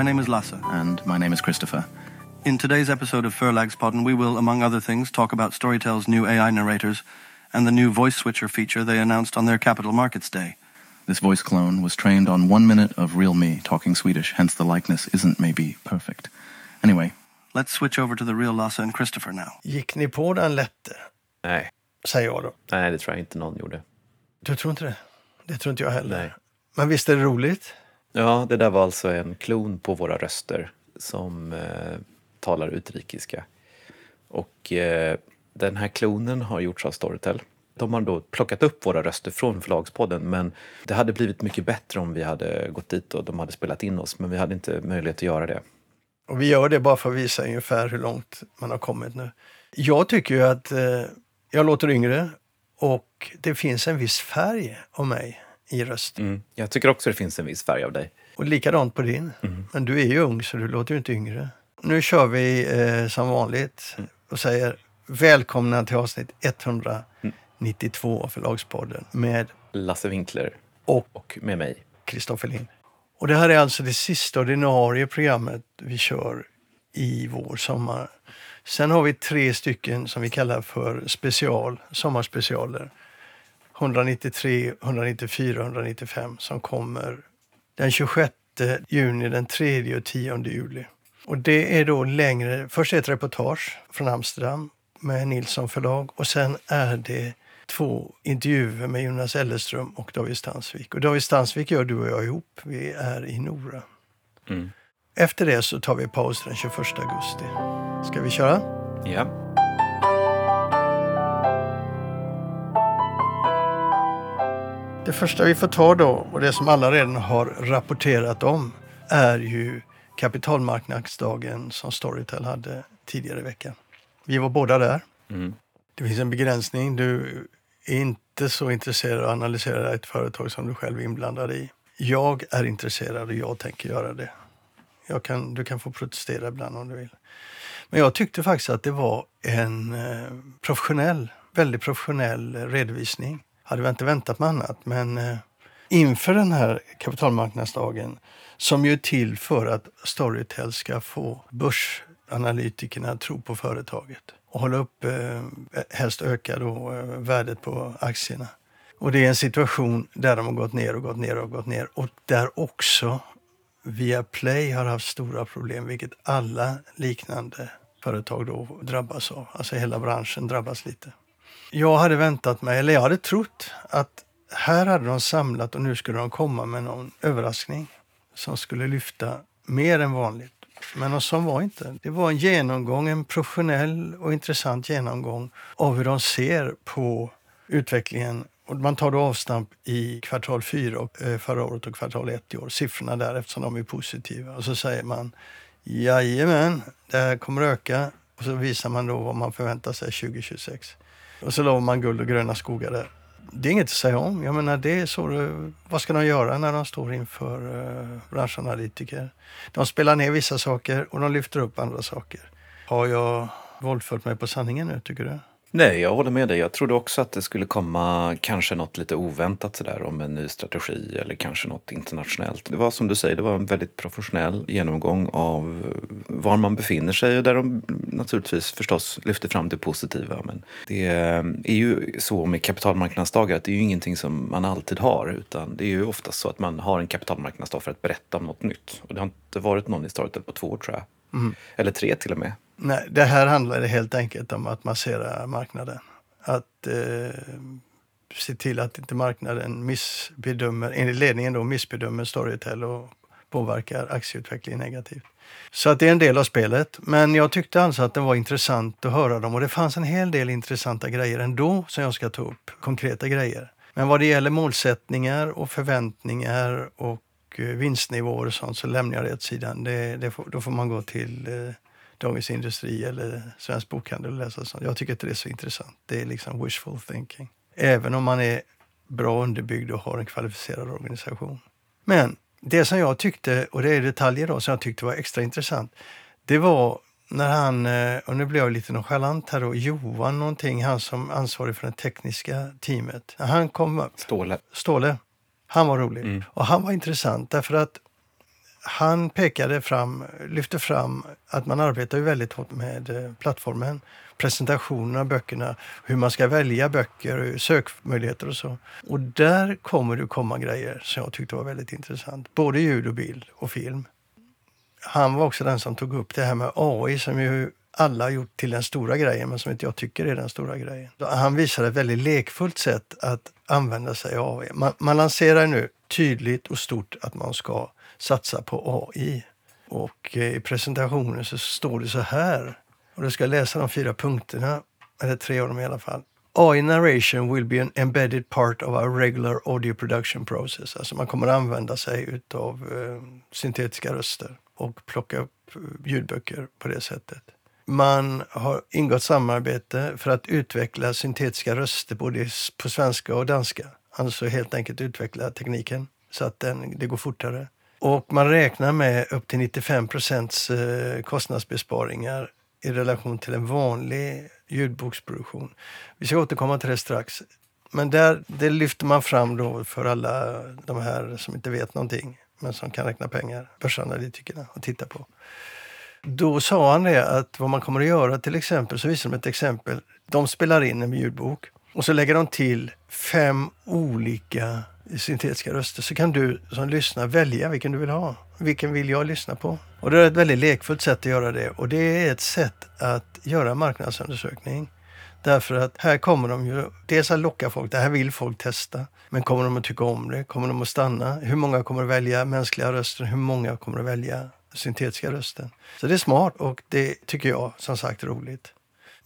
My name is Lasse. And my name is Christopher. In today's episode of Förlagspodden, we will, among other things, talk about Storytel's new AI narrators and the new voice switcher feature they announced on their Capital Markets Day. This voice clone was trained on one minute of real me talking Swedish, hence the likeness isn't maybe perfect. Anyway, Let's switch over to the real Lasse and Christopher now. Gick ni på den lätte? Nej. Säger jag då. Nej, det tror jag inte någon gjorde. Du tror inte det? Det tror inte jag heller. Nej. Men visst är det roligt? Ja, det där var alltså en klon på våra röster som eh, talar utrikiska. Och eh, den här klonen har gjorts av Storytel. De har då plockat upp våra röster från Förlagspodden men det hade blivit mycket bättre om vi hade gått dit och de hade spelat in oss men vi hade inte möjlighet att göra det. Och vi gör det bara för att visa ungefär hur långt man har kommit nu. Jag tycker ju att eh, jag låter yngre och det finns en viss färg av mig i rösten. Mm. Jag tycker också det finns en viss färg av dig. Och likadant på din. Men du är ju ung så du låter ju inte yngre. Nu kör vi eh, som vanligt och säger välkomna till avsnitt 192 av Förlagspodden med Lasse Winkler och och med mig. Kristoffer Lind. Och det här är alltså det sista ordinarie programmet vi kör i vår sommar. Sen har vi tre stycken som vi kallar för special, sommarspecialer. 193, 194 195 som kommer den 26 juni, den 3 och 10 juli. Och det är då längre, först ett reportage från Amsterdam med Nilsson förlag och sen är det två intervjuer med Jonas Ellerström och David Stansvik. Och David Stansvik gör du och jag ihop. Vi är i Nora. Mm. Efter det så tar vi paus den 21 augusti. Ska vi köra? Ja. Det första vi får ta då, och det som alla redan har rapporterat om, är ju kapitalmarknadsdagen som Storytel hade tidigare i veckan. Vi var båda där. Mm. Det finns en begränsning. Du är inte så intresserad av att analysera ett företag som du själv är inblandad i. Jag är intresserad och jag tänker göra det. Kan, du kan få protestera ibland om du vill. Men jag tyckte faktiskt att det var en eh, professionell, väldigt professionell redovisning. Hade väl inte väntat mig annat, men eh, inför den här kapitalmarknadsdagen som ju är till för att Storytel ska få börsanalytikerna att tro på företaget och hålla upp, eh, helst öka då, eh, värdet på aktierna. Och det är en situation där de har gått ner och gått ner och gått ner och där också Viaplay har haft stora problem, vilket alla liknande företag då drabbas av. Alltså hela branschen drabbas lite. Jag hade väntat mig, eller jag hade trott att här hade de samlat och nu skulle de komma med någon överraskning som skulle lyfta mer än vanligt. Men något som var inte. Det var en genomgång, en professionell och intressant genomgång av hur de ser på utvecklingen. Och man tar då avstamp i kvartal 4 och, eh, förra året och kvartal 1 i år. Siffrorna där eftersom de är positiva. Och så säger man jajamän, det här kommer öka. Och så visar man då vad man förväntar sig 2026. Och så lovar man guld och gröna skogar där. Det är inget att säga om. Jag menar, det är så det, vad ska de göra när de står inför uh, branschanalytiker? De spelar ner vissa saker och de lyfter upp andra saker. Har jag våldfört mig på sanningen nu, tycker du? Nej, jag håller med dig. Jag trodde också att det skulle komma kanske något lite oväntat sådär om en ny strategi eller kanske något internationellt. Det var som du säger, det var en väldigt professionell genomgång av var man befinner sig och där de naturligtvis förstås lyfter fram det positiva. Men det är ju så med kapitalmarknadsdagar att det är ju ingenting som man alltid har utan det är ju oftast så att man har en kapitalmarknadsdag för att berätta om något nytt. Och det har inte varit någon i Storytel på två år tror jag. Eller tre till och med. Nej, det här handlar helt enkelt om att massera marknaden. Att eh, se till att inte marknaden missbedömer, enligt ledningen då, missbedömer Storytel och påverkar aktieutvecklingen negativt. Så att det är en del av spelet. Men jag tyckte alltså att det var intressant att höra dem och det fanns en hel del intressanta grejer ändå som jag ska ta upp, konkreta grejer. Men vad det gäller målsättningar och förväntningar och eh, vinstnivåer och sånt så lämnar jag det åt sidan. Det, det får, då får man gå till eh, Dagens Industri eller Svensk Bokhandel och läsa sånt. Jag tycker inte det är så intressant. Det är liksom wishful thinking. Även om man är bra underbyggd och har en kvalificerad organisation. Men det som jag tyckte, och det är detaljer då, som jag tyckte var extra intressant, det var när han, eh, och nu blir jag lite nonchalant här då, Johan någonting, han som ansvarig för det tekniska teamet. Han kom upp, Ståle. Ståle, han var rolig. Mm. Och han var intressant därför att han pekade fram, lyfte fram att man arbetar ju väldigt hårt med eh, plattformen. Presentationen av böckerna, hur man ska välja böcker, sökmöjligheter och så. Och där kommer det komma grejer som jag tyckte var väldigt intressant. Både ljud och bild och film. Han var också den som tog upp det här med AI som ju alla har gjort till den stora grejen men som inte jag tycker är den stora grejen. Han visade ett väldigt lekfullt sätt att använda sig av AI. Man, man lanserar nu tydligt och stort att man ska satsa på AI. Och eh, i presentationen så står det så här. Och du ska läsa de fyra punkterna, eller tre av dem i alla fall. AI narration will be an embedded part of our regular audio production process. Alltså man kommer att använda sig av eh, syntetiska röster och plocka upp eh, ljudböcker på det sättet. Man har ingått samarbete för att utveckla syntetiska röster både på svenska och danska. Alltså helt enkelt utveckla tekniken så att den, det går fortare. Och man räknar med upp till 95 procents eh, kostnadsbesparingar i relation till en vanlig ljudboksproduktion. Vi ska återkomma till det strax. Men där, det lyfter man fram då för alla de här som inte vet någonting men som kan räkna pengar, börsanalytikerna, och titta på. Då sa han det att vad man kommer att göra till exempel, så visar de ett exempel. De spelar in en ljudbok och så lägger de till fem olika syntetiska röster så kan du som lyssnar välja vilken du vill ha. Vilken vill jag lyssna på? Och det är ett väldigt lekfullt sätt att göra det och det är ett sätt att göra marknadsundersökning. Därför att här kommer de ju dels att locka folk, det här vill folk testa. Men kommer de att tycka om det? Kommer de att stanna? Hur många kommer att välja mänskliga röster? Hur många kommer att välja syntetiska rösten? Så det är smart och det tycker jag som sagt är roligt.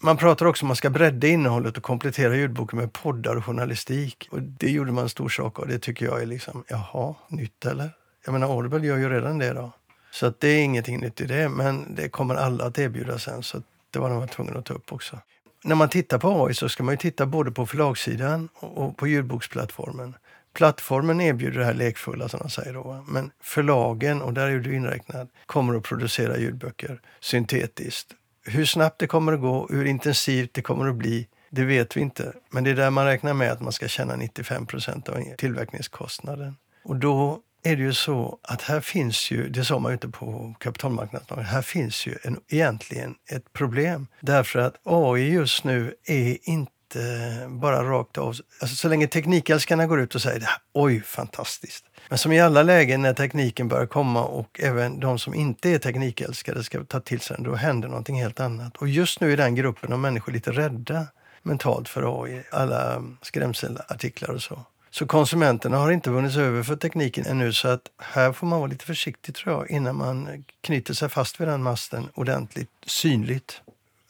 Man pratar också om att man ska bredda innehållet och komplettera ljudboken med poddar och journalistik. Och det gjorde man en stor sak av. Det tycker jag är liksom, jaha, nytt eller? Jag menar, Audible gör ju redan det då. Så att det är ingenting nytt i det, men det kommer alla att erbjuda sen. Så det var de tvungna att ta upp också. När man tittar på AI så ska man ju titta både på förlagssidan och på ljudboksplattformen. Plattformen erbjuder det här lekfulla som de säger då. Men förlagen, och där är du inräknad, kommer att producera ljudböcker syntetiskt hur snabbt det kommer att gå, hur intensivt det kommer att bli, det vet vi inte. Men det är där man räknar med att man ska tjäna 95 procent av tillverkningskostnaden. Och då är det ju så att här finns ju, det sa man ju inte på kapitalmarknaden, här finns ju en, egentligen ett problem. Därför att AI just nu är inte bara rakt av. Alltså, så länge teknikälskarna går ut och säger oj, fantastiskt. Men som i alla lägen när tekniken börjar komma och även de som inte är teknikälskare ska ta till sig den, då händer någonting helt annat. Och just nu är den gruppen av människor lite rädda mentalt för AI, alla skrämselartiklar och så. Så konsumenterna har inte vunnits över för tekniken ännu så att här får man vara lite försiktig tror jag innan man knyter sig fast vid den masten ordentligt synligt.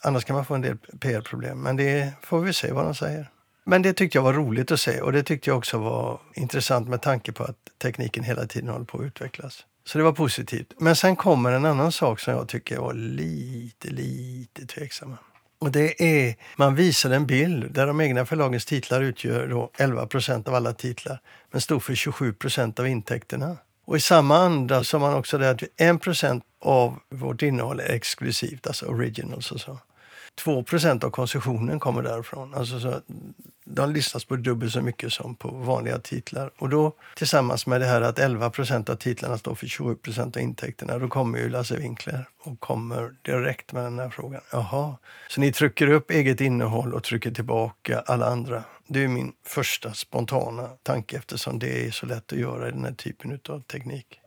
Annars kan man få en del PR-problem. Men det får vi se vad de säger. Men det tyckte jag var roligt att se och det tyckte jag också var intressant med tanke på att tekniken hela tiden håller på att utvecklas. Så det var positivt. Men sen kommer en annan sak som jag tycker var lite, lite tveksam. Och det är, man visar en bild där de egna förlagens titlar utgör då 11 procent av alla titlar, men står för 27 procent av intäkterna. Och i samma anda sa man också det att 1 procent av vårt innehåll är exklusivt, alltså originals och så. 2% av konsumtionen kommer därifrån. Alltså så, de lyssnas på dubbelt så mycket som på vanliga titlar. Och då tillsammans med det här att 11% av titlarna står för 27% av intäkterna, då kommer ju Lasse Winkler och kommer direkt med den här frågan. Jaha, så ni trycker upp eget innehåll och trycker tillbaka alla andra? Det är min första spontana tanke eftersom det är så lätt att göra i den här typen av teknik.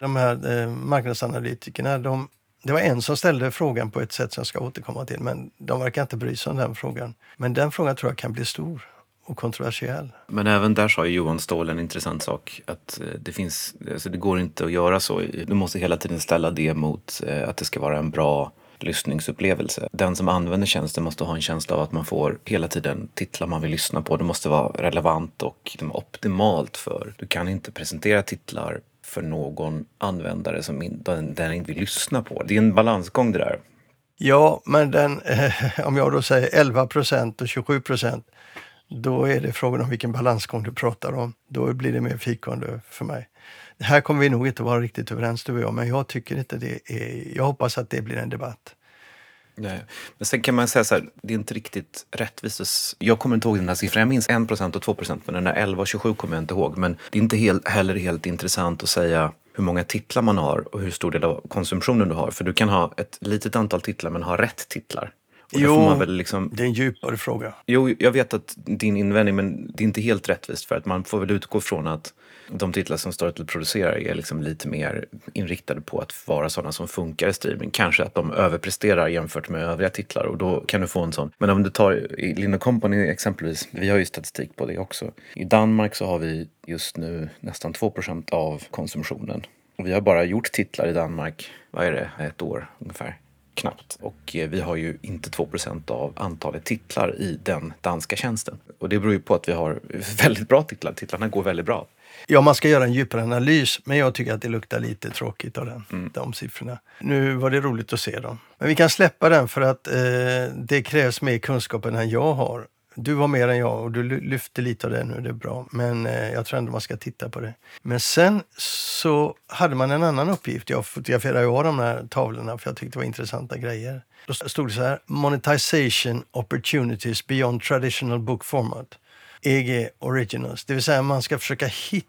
De här eh, marknadsanalytikerna, de det var en som ställde frågan på ett sätt som jag ska återkomma till, men de verkar inte bry sig om den frågan. Men den frågan tror jag kan bli stor och kontroversiell. Men även där sa Johan Ståhl en intressant sak. Att eh, det, finns, alltså det går inte att göra så. Du måste hela tiden ställa det mot eh, att det ska vara en bra lyssningsupplevelse. Den som använder tjänsten måste ha en känsla av att man får hela tiden titlar man vill lyssna på. Det måste vara relevant och liksom optimalt för. Du kan inte presentera titlar för någon användare som in, den, den inte vill lyssna på. Det är en balansgång det där. Ja, men den, eh, om jag då säger 11 procent och 27 procent, då är det frågan om vilken balansgång du pratar om. Då blir det mer fikande för mig. Här kommer vi nog inte vara riktigt överens du och jag, men jag tycker inte det är, jag hoppas att det blir en debatt. Nej. Men sen kan man säga så här, det är inte riktigt rättvist. Jag kommer inte ihåg den här siffran, jag minns 1 och 2% men den där 11 och 27 kommer jag inte ihåg. Men det är inte helt, heller helt intressant att säga hur många titlar man har och hur stor del av konsumtionen du har. För du kan ha ett litet antal titlar men ha rätt titlar. Och Jo. liksom, Det är en djupare fråga. jo, jag vet att din invändning, men det är inte helt rättvist för att man får väl utgå från att de titlar som Storytel producerar är liksom lite mer inriktade på att vara sådana som funkar i streaming. Kanske att de överpresterar jämfört med övriga titlar och då kan du få en sån. Men om du tar i Company exempelvis, vi har ju statistik på det också. I Danmark så har vi just nu nästan 2% av konsumtionen. Och vi har bara gjort titlar i Danmark, vad är det, ett år ungefär. Knappt. Och eh, vi har ju inte 2% av antalet titlar i den danska tjänsten. Och det beror ju på att vi har väldigt bra titlar. Titlarna går väldigt bra. Ja, man ska göra en djupare analys, men jag tycker att det luktar lite tråkigt av den, de siffrorna. Nu var det roligt att se dem. Men vi kan släppa den för att eh, det krävs mer kunskap än jag har. Du har mer än jag och du ly- lyfter lite av det nu, det är bra. Men eh, jag tror ändå man ska titta på det. Men sen så hade man en annan uppgift. Jag fotograferade ju de här tavlorna för jag tyckte det var intressanta grejer. Då stod det så här, Monetization opportunities beyond traditional book format. EG Originals. Det vill säga man ska försöka hitta,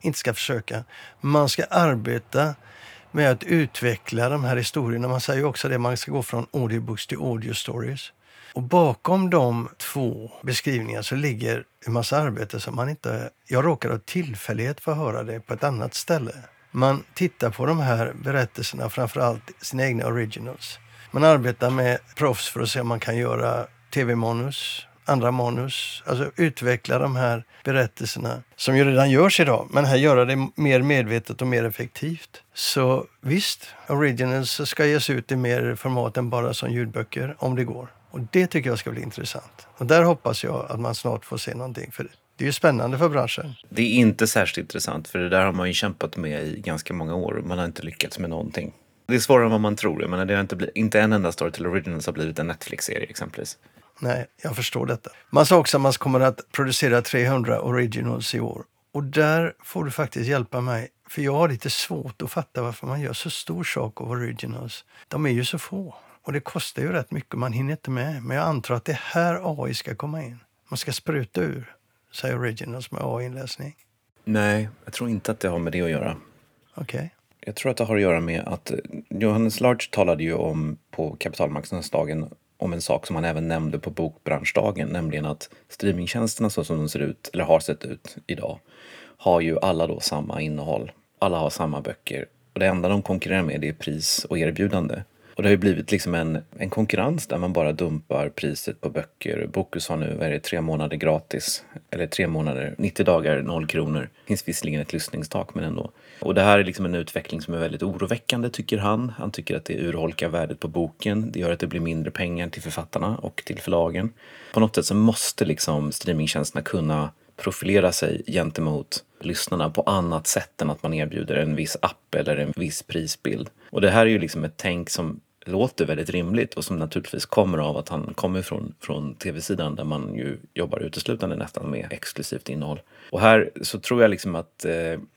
inte ska försöka, man ska arbeta med att utveckla de här historierna. Man säger också det, man ska gå från audiobooks till audio stories. Och bakom de två beskrivningarna så ligger en massa arbete som man inte... Jag råkar av tillfällighet få höra det på ett annat ställe. Man tittar på de här berättelserna, framförallt sina egna originals. Man arbetar med proffs för att se om man kan göra tv-manus, andra manus, alltså utveckla de här berättelserna som ju redan görs idag, men här göra det mer medvetet och mer effektivt. Så visst, originals ska ges ut i mer format än bara som ljudböcker, om det går. Och det tycker jag ska bli intressant. Och där hoppas jag att man snart får se någonting, för det är ju spännande för branschen. Det är inte särskilt intressant för det där har man ju kämpat med i ganska många år och man har inte lyckats med någonting. Det är svårare än vad man tror. Jag menar, det har inte, blivit, inte en enda story till Originals har blivit en Netflix-serie exempelvis. Nej, jag förstår detta. Man sa också att man kommer att producera 300 originals i år. Och där får du faktiskt hjälpa mig. För jag har lite svårt att fatta varför man gör så stor sak av originals. De är ju så få. Och det kostar ju rätt mycket, man hinner inte med. Men jag antar att det är här AI ska komma in. Man ska spruta ur, säger originals med AI-inläsning. Nej, jag tror inte att det har med det att göra. Okej. Jag tror att det har att göra med att Johannes Larch talade ju om på kapitalmarknadsdagen om en sak som han även nämnde på bokbranschdagen, nämligen att streamingtjänsterna så som de ser ut, eller har sett ut idag, har ju alla då samma innehåll. Alla har samma böcker. Och det enda de konkurrerar med det är pris och erbjudande. Och det har ju blivit liksom en, en konkurrens där man bara dumpar priset på böcker. Bokus har nu, är det, tre månader gratis. Eller tre månader, 90 dagar, noll kronor. Det finns visserligen ett lyssningstak men ändå. Och det här är liksom en utveckling som är väldigt oroväckande tycker han. Han tycker att det urholkar värdet på boken. Det gör att det blir mindre pengar till författarna och till förlagen. På något sätt så måste liksom streamingtjänsterna kunna profilera sig gentemot lyssnarna på annat sätt än att man erbjuder en viss app eller en viss prisbild. Och det här är ju liksom ett tänk som låter väldigt rimligt och som naturligtvis kommer av att han kommer från, från tv-sidan där man ju jobbar uteslutande nästan med exklusivt innehåll. Och här så tror jag liksom att eh,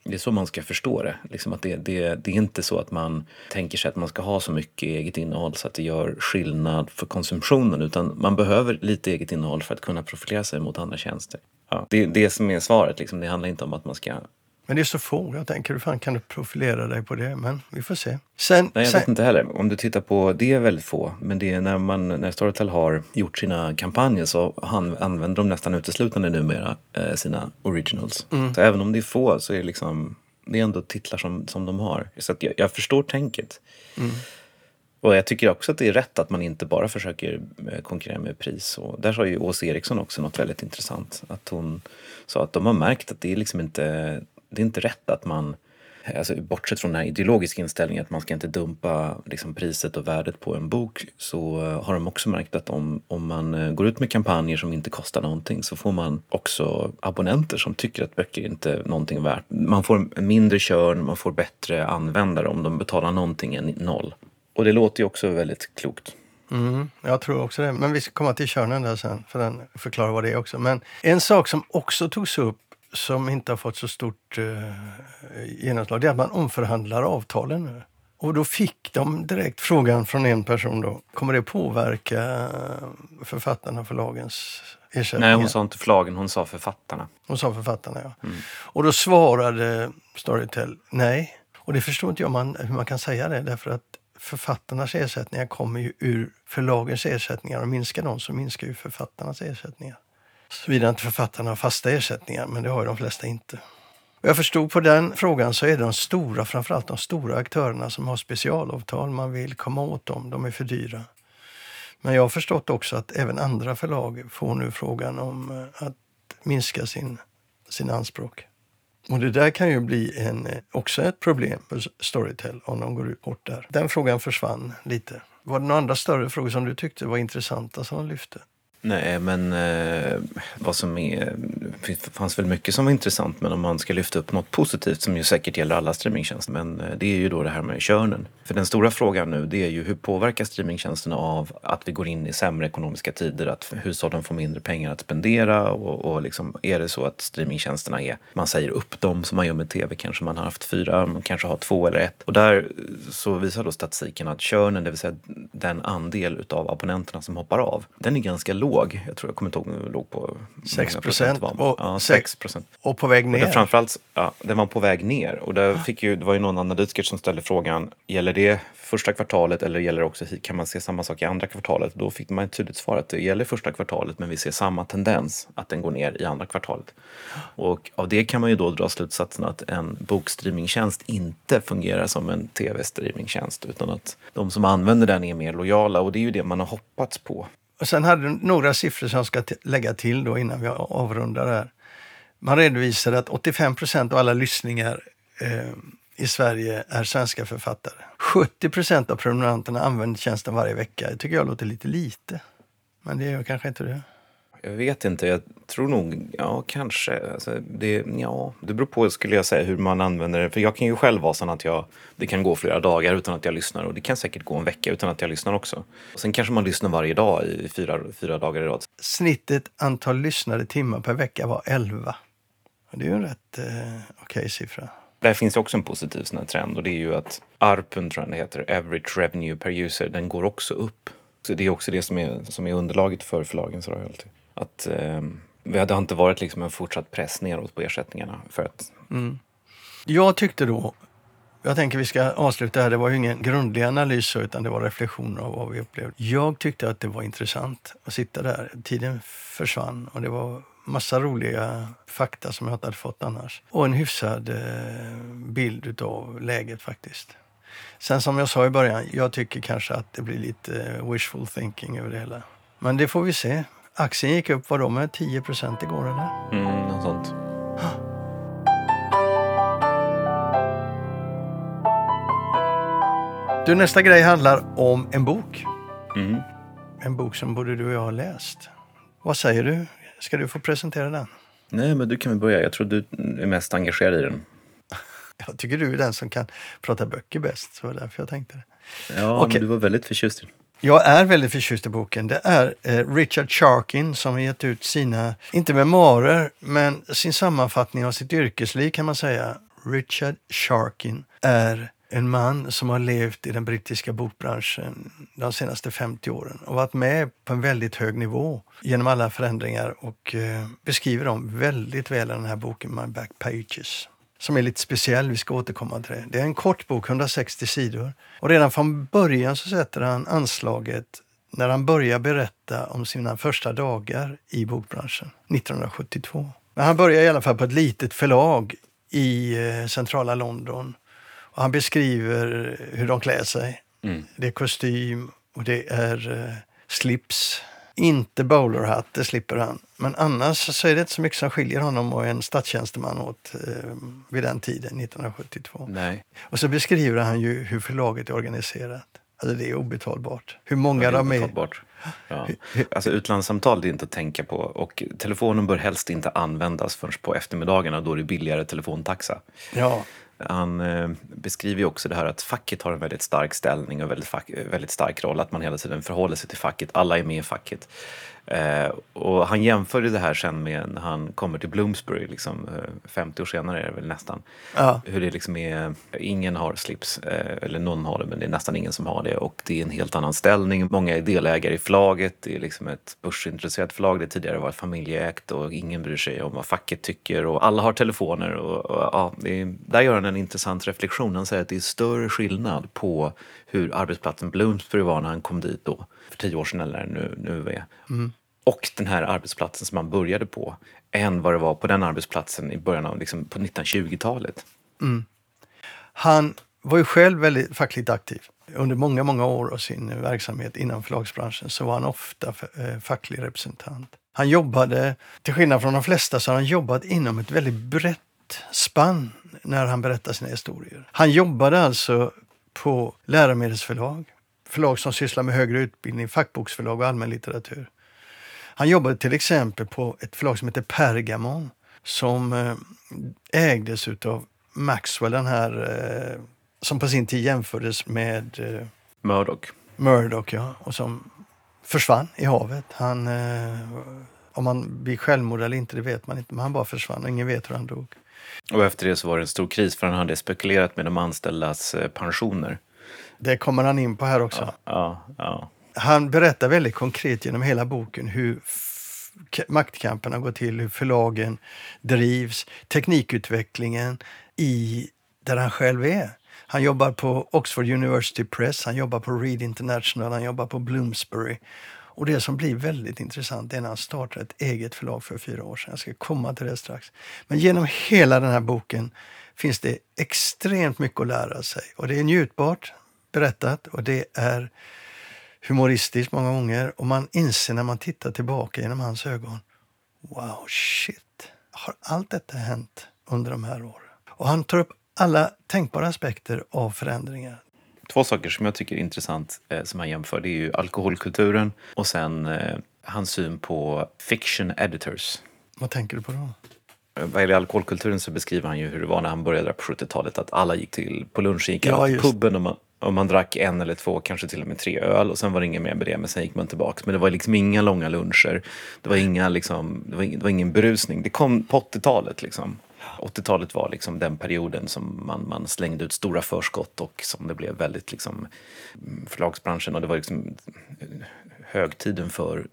det är så man ska förstå det. Liksom att det, det. Det är inte så att man tänker sig att man ska ha så mycket eget innehåll så att det gör skillnad för konsumtionen utan man behöver lite eget innehåll för att kunna profilera sig mot andra tjänster. Ja, det är det som är svaret. Liksom. Det handlar inte om att man ska Men det är så få. Jag tänker, hur fan kan du profilera dig på det? Men vi får se. Sen, Nej, jag sen, vet inte heller. Om du tittar på, det är väldigt få. Men det är när, man, när Storytel har gjort sina kampanjer så han, använder de nästan uteslutande numera eh, sina originals. Så även om det är få så är det liksom, det är ändå titlar som, som de har. Så jag, jag förstår tänket. Och jag tycker också att det är rätt att man inte bara försöker eh, konkurrera med pris. Och där sa ju Åsa Eriksson också något väldigt intressant. Att hon sa att de har märkt att det är liksom inte, det är inte rätt att man Alltså, bortsett från den här ideologiska inställningen att man ska inte dumpa liksom, priset och värdet på en bok så eh, har de också märkt att om, om man eh, går ut med kampanjer som inte kostar någonting så får man också abonnenter som tycker att böcker inte är någonting värt. Man får mindre körn, man får bättre användare om de betalar någonting än noll. Och det låter ju också väldigt klokt. Mm, jag tror också det. Men vi ska komma till körnen där sen, för den förklarar vad det är också. Men en sak som också togs upp som inte har fått så stort eh, genomslag, det är att man omförhandlar avtalen nu. Och då fick de direkt frågan från en person då, kommer det påverka författarna och förlagens ersättningar? Nej, hon sa inte förlagen, hon sa författarna. Hon sa författarna, ja. Och då svarade Storytel nej. Och det förstår inte jag man, hur man kan säga det därför att författarnas ersättningar kommer ju ur förlagens ersättningar och minskar de så minskar ju författarnas ersättningar. Såvida inte författarna har fasta ersättningar, men det har ju de flesta inte. Och jag förstod på den frågan så är det de stora, framförallt de stora aktörerna som har specialavtal. Man vill komma åt dem, de är för dyra. Men jag har förstått också att även andra förlag får nu frågan om eh, att minska sin, sin anspråk. Och det där kan ju bli en, eh, också ett problem för Storytel om de går ut bort där. Den frågan försvann lite. Var det några andra större frågor som du tyckte var intressanta som de lyfte? Nej, men eh, vad som är... Det fanns väl mycket som var intressant, men om man ska lyfta upp något positivt som ju säkert gäller alla streamingtjänster, men eh, det är ju då det här med körnen. För den stora frågan nu, det är ju hur påverkar streamingtjänsterna av att vi går in i sämre ekonomiska tider, att hushållen får mindre pengar att spendera och, och liksom, är det så att streamingtjänsterna är, man säger upp dem som man gör med tv, kanske man har haft fyra, man kanske har två eller ett. Och där eh, så visar då statistiken att körnen, det vill säga den andel utav abonnenterna som hoppar av, den är ganska låg låg. Jag tror jag kommer inte ihåg låg på 6 procent. Och, ja, 6 procent. Och på väg ner. Och framförallt, ja, den var på väg ner. Och där fick ju, det var ju någon analytiker som ställde frågan, gäller det första kvartalet eller gäller det också, kan man se samma sak i andra kvartalet? Då fick man ett tydligt svar att det gäller första kvartalet men vi ser samma tendens att den går ner i andra kvartalet. Och av det kan man ju då dra slutsatsen att en bokstreamingtjänst inte fungerar som en tv-streamingtjänst utan att de som använder den är mer lojala och det är ju det man har hoppats på. Och sen hade du några siffror som jag ska lägga till då innan vi avrundar här. Man redovisade att 85 procent av alla lyssningar eh, i Sverige är svenska författare. 70 procent av prenumeranterna använder tjänsten varje vecka. Det tycker jag låter lite lite. Men det gör kanske inte det. Jag vet inte. Jag tror nog, ja kanske. Alltså, det, ja, det beror på skulle jag säga hur man använder det. För jag kan ju själv vara så att jag, det kan gå flera dagar utan att jag lyssnar och det kan säkert gå en vecka utan att jag lyssnar också. Och sen kanske man lyssnar varje dag i fyra, fyra dagar i rad. Snittet antal lyssnade timmar per vecka var 11. Det är ju en rätt eh, okej okay siffra. Där finns också en positiv sån trend och det är ju att ARPUN tror jag det heter, Average Revenue Per User, den går också upp. Så det är också det som är, som är underlaget för förlagens royalty. Att eh, det har inte varit liksom en fortsatt press neråt på ersättningarna. För att... Mm. Jag tyckte då, jag tänker vi ska avsluta här, det var ju ingen grundlig analys utan det var reflektioner av vad vi upplevde. Jag tyckte att det var intressant att sitta där. Tiden försvann och det var massa roliga fakta som jag inte hade fått annars. Och en hyfsad eh, bild av läget faktiskt. Sen som jag sa i början, jag tycker kanske att det blir lite eh, wishful thinking över det hela. Men det får vi se. Aktien gick upp, vadå, med 10 procent igår eller? Mm, något sånt. Du, nästa grej handlar om en bok. Mm. En bok som både du och jag har läst. Vad säger du? Ska du få presentera den? Nej, men du kan väl börja. Jag tror du är mest engagerad i den. Jag tycker du är den som kan prata böcker bäst, så det var därför jag tänkte det. Ja, okay. men du var väldigt förtjust i den. Jag är väldigt förtjust i boken. Det är eh, Richard Sharkin som har gett ut sina, inte memoarer, men sin sammanfattning av sitt yrkesliv kan man säga. Richard Sharkin är en man som har levt i den brittiska bokbranschen de senaste 50 åren och varit med på en väldigt hög nivå genom alla förändringar och eh, beskriver dem väldigt väl i den här boken My Back Pages som är lite speciell. Vi ska återkomma till det. Det är en kort bok, 160 sidor. Och redan från början så sätter han anslaget när han börjar berätta om sina första dagar i bokbranschen 1972. Men han börjar i alla fall på ett litet förlag i eh, centrala London. Och han beskriver hur de klär sig. Mm. Det är kostym och det är eh, slips inte bowlerhatt, det slipper han. Men annars så är det inte så mycket som skiljer honom och en statstjänsteman åt eh, vid den tiden, 1972. Nej. Och så beskriver han ju hur förlaget är organiserat. Alltså det är obetalbart. Hur många ja, de är. Ja. Alltså utlandssamtal det är inte att tänka på och telefonen bör helst inte användas förrän på eftermiddagarna då det är billigare telefontaxa. Ja. Han eh, beskriver ju också det här att facket har en väldigt stark ställning och väldigt, väldigt stark roll, att man hela tiden förhåller sig till facket, alla är med i facket. Eh, och han jämför det här sen med när han kommer till Bloomsbury, liksom, eh, 50 år senare är det väl nästan. Ja. Hur det liksom är, ingen har slips, eh, eller någon har det men det är nästan ingen som har det och det är en helt annan ställning. Många är delägare i förlaget, det är liksom ett börsintresserat förlag, det tidigare varit familjeägt och ingen bryr sig om vad facket tycker och alla har telefoner och, och ja, är, där gör han en intressant reflektion. Han säger att det är större skillnad på hur arbetsplatsen Bloomsbury var när han kom dit då, för tio år sedan eller nu, nu är. Mm. Och den här arbetsplatsen som han började på, än vad det var på den arbetsplatsen i början av liksom, på 1920-talet. Mm. Han var ju själv väldigt fackligt aktiv. Under många, många år av sin verksamhet inom förlagsbranschen så var han ofta eh, facklig representant. Han jobbade, till skillnad från de flesta, så har han jobbat inom ett väldigt brett spann när han berättar sina historier. Han jobbade alltså på läromedelsförlag, förlag som sysslar med högre utbildning, fackboksförlag och allmän litteratur. Han jobbade till exempel på ett förlag som heter Pergamon som eh, ägdes av Maxwell, den här eh, som på sin tid jämfördes med eh, Murdoch. Murdoch, ja. Och som försvann i havet. Han, om han blir självmord eller inte, det vet man inte. Men han bara försvann och ingen vet hur han dog. Och efter det så var det en stor kris för han hade spekulerat med de anställdas pensioner. Det kommer han in på här också. Ja, ja, ja. Han berättar väldigt konkret genom hela boken hur maktkamperna går till, hur förlagen drivs, teknikutvecklingen i där han själv är. Han jobbar på Oxford University Press, han jobbar på Reed International, han jobbar på Bloomsbury. Och det som blir väldigt intressant är när han startar ett eget förlag för fyra år sedan. Jag ska komma till det strax. Men genom hela den här boken finns det extremt mycket att lära sig. Och det är njutbart berättat och det är humoristiskt många gånger. Och man inser när man tittar tillbaka genom hans ögon. Wow, shit. Har allt detta hänt under de här åren? Och han tar upp alla tänkbara aspekter av förändringar. Två saker som jag tycker är intressant eh, som han jämför det är ju alkoholkulturen och sen eh, hans syn på fiction editors. Vad tänker du på då? Vad gäller alkoholkulturen så beskriver han ju hur det var när han började på 70-talet att alla gick till på lunchen, gick ja, till puben och man, och man drack en eller två, kanske till och med tre öl och sen var det inget mer med det, men sen gick man tillbaks. Men det var liksom inga långa luncher. Det var, inga, liksom, det var, ing, det var ingen berusning. Det kom på 80-talet liksom. 80-talet var liksom den perioden som man, man slängde ut stora förskott och som det blev väldigt liksom mm, förlagsbranschen och det var liksom eh, högtiden för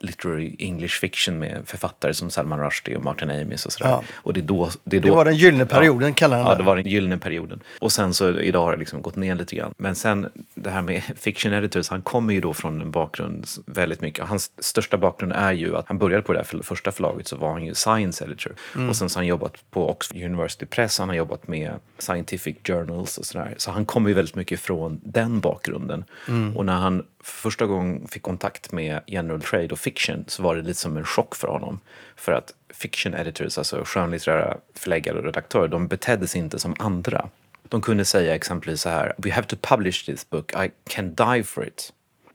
literary English fiction med författare som Salman Rushdie och Martin Amis och sådär. Ja. Och det, då, det, då, det var den gyllene perioden ja, kallar han det. Ja, det var den gyllene perioden. Och sen så idag har det liksom gått ner lite grann. Men sen det här med fiction editors, han kommer ju då från en bakgrund väldigt mycket. Hans största bakgrund är ju att han började på det här första förlaget så var han ju science editor. Mm. Och sen så har han jobbat på Oxford University Press, han har jobbat med scientific journals och sådär. Så han kommer ju väldigt mycket från den bakgrunden. Mm. Och när han första gången fick kontakt med general trade och fiction så var det lite som en chock för honom. För att fiction editors, alltså skönlitterära förläggare och redaktörer, de betedde sig inte som andra. De kunde säga exempelvis så här, we have to publish this book, I can die for it.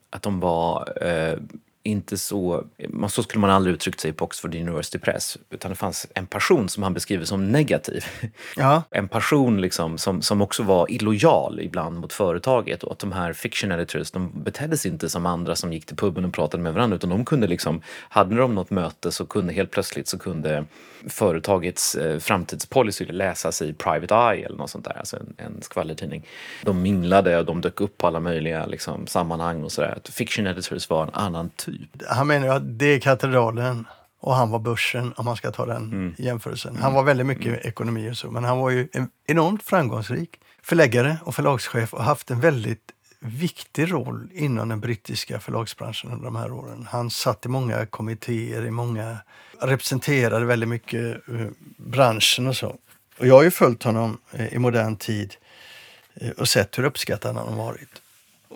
Att de var eh, inte så, så skulle man aldrig uttryckt sig på Oxford University Press, utan det fanns en person som han beskriver som negativ. Ja. En person liksom som, som också var illojal ibland mot företaget och att de här fiction editors, de betedde sig inte som andra som gick till puben och pratade med varandra, utan de kunde liksom, hade de något möte så kunde helt plötsligt så kunde företagets eh, framtidspolicy läsas i Private Eye eller något sånt där, alltså en, en skvallertidning. De minglade och de dök upp på alla möjliga liksom, sammanhang och sådär. Fiction editors var en annan typ. Han menar ju att det är katedralen och han var börsen om man ska ta den mm. jämförelsen. Han var väldigt mycket mm. ekonomi och så, men han var ju en enormt framgångsrik förläggare och förlagschef och haft en väldigt viktig roll inom den brittiska förlagsbranschen under de här åren. Han satt i många kommittéer, i många, representerade väldigt mycket uh, branschen och så. Och jag har ju följt honom uh, i modern tid uh, och sett hur uppskattad han har varit.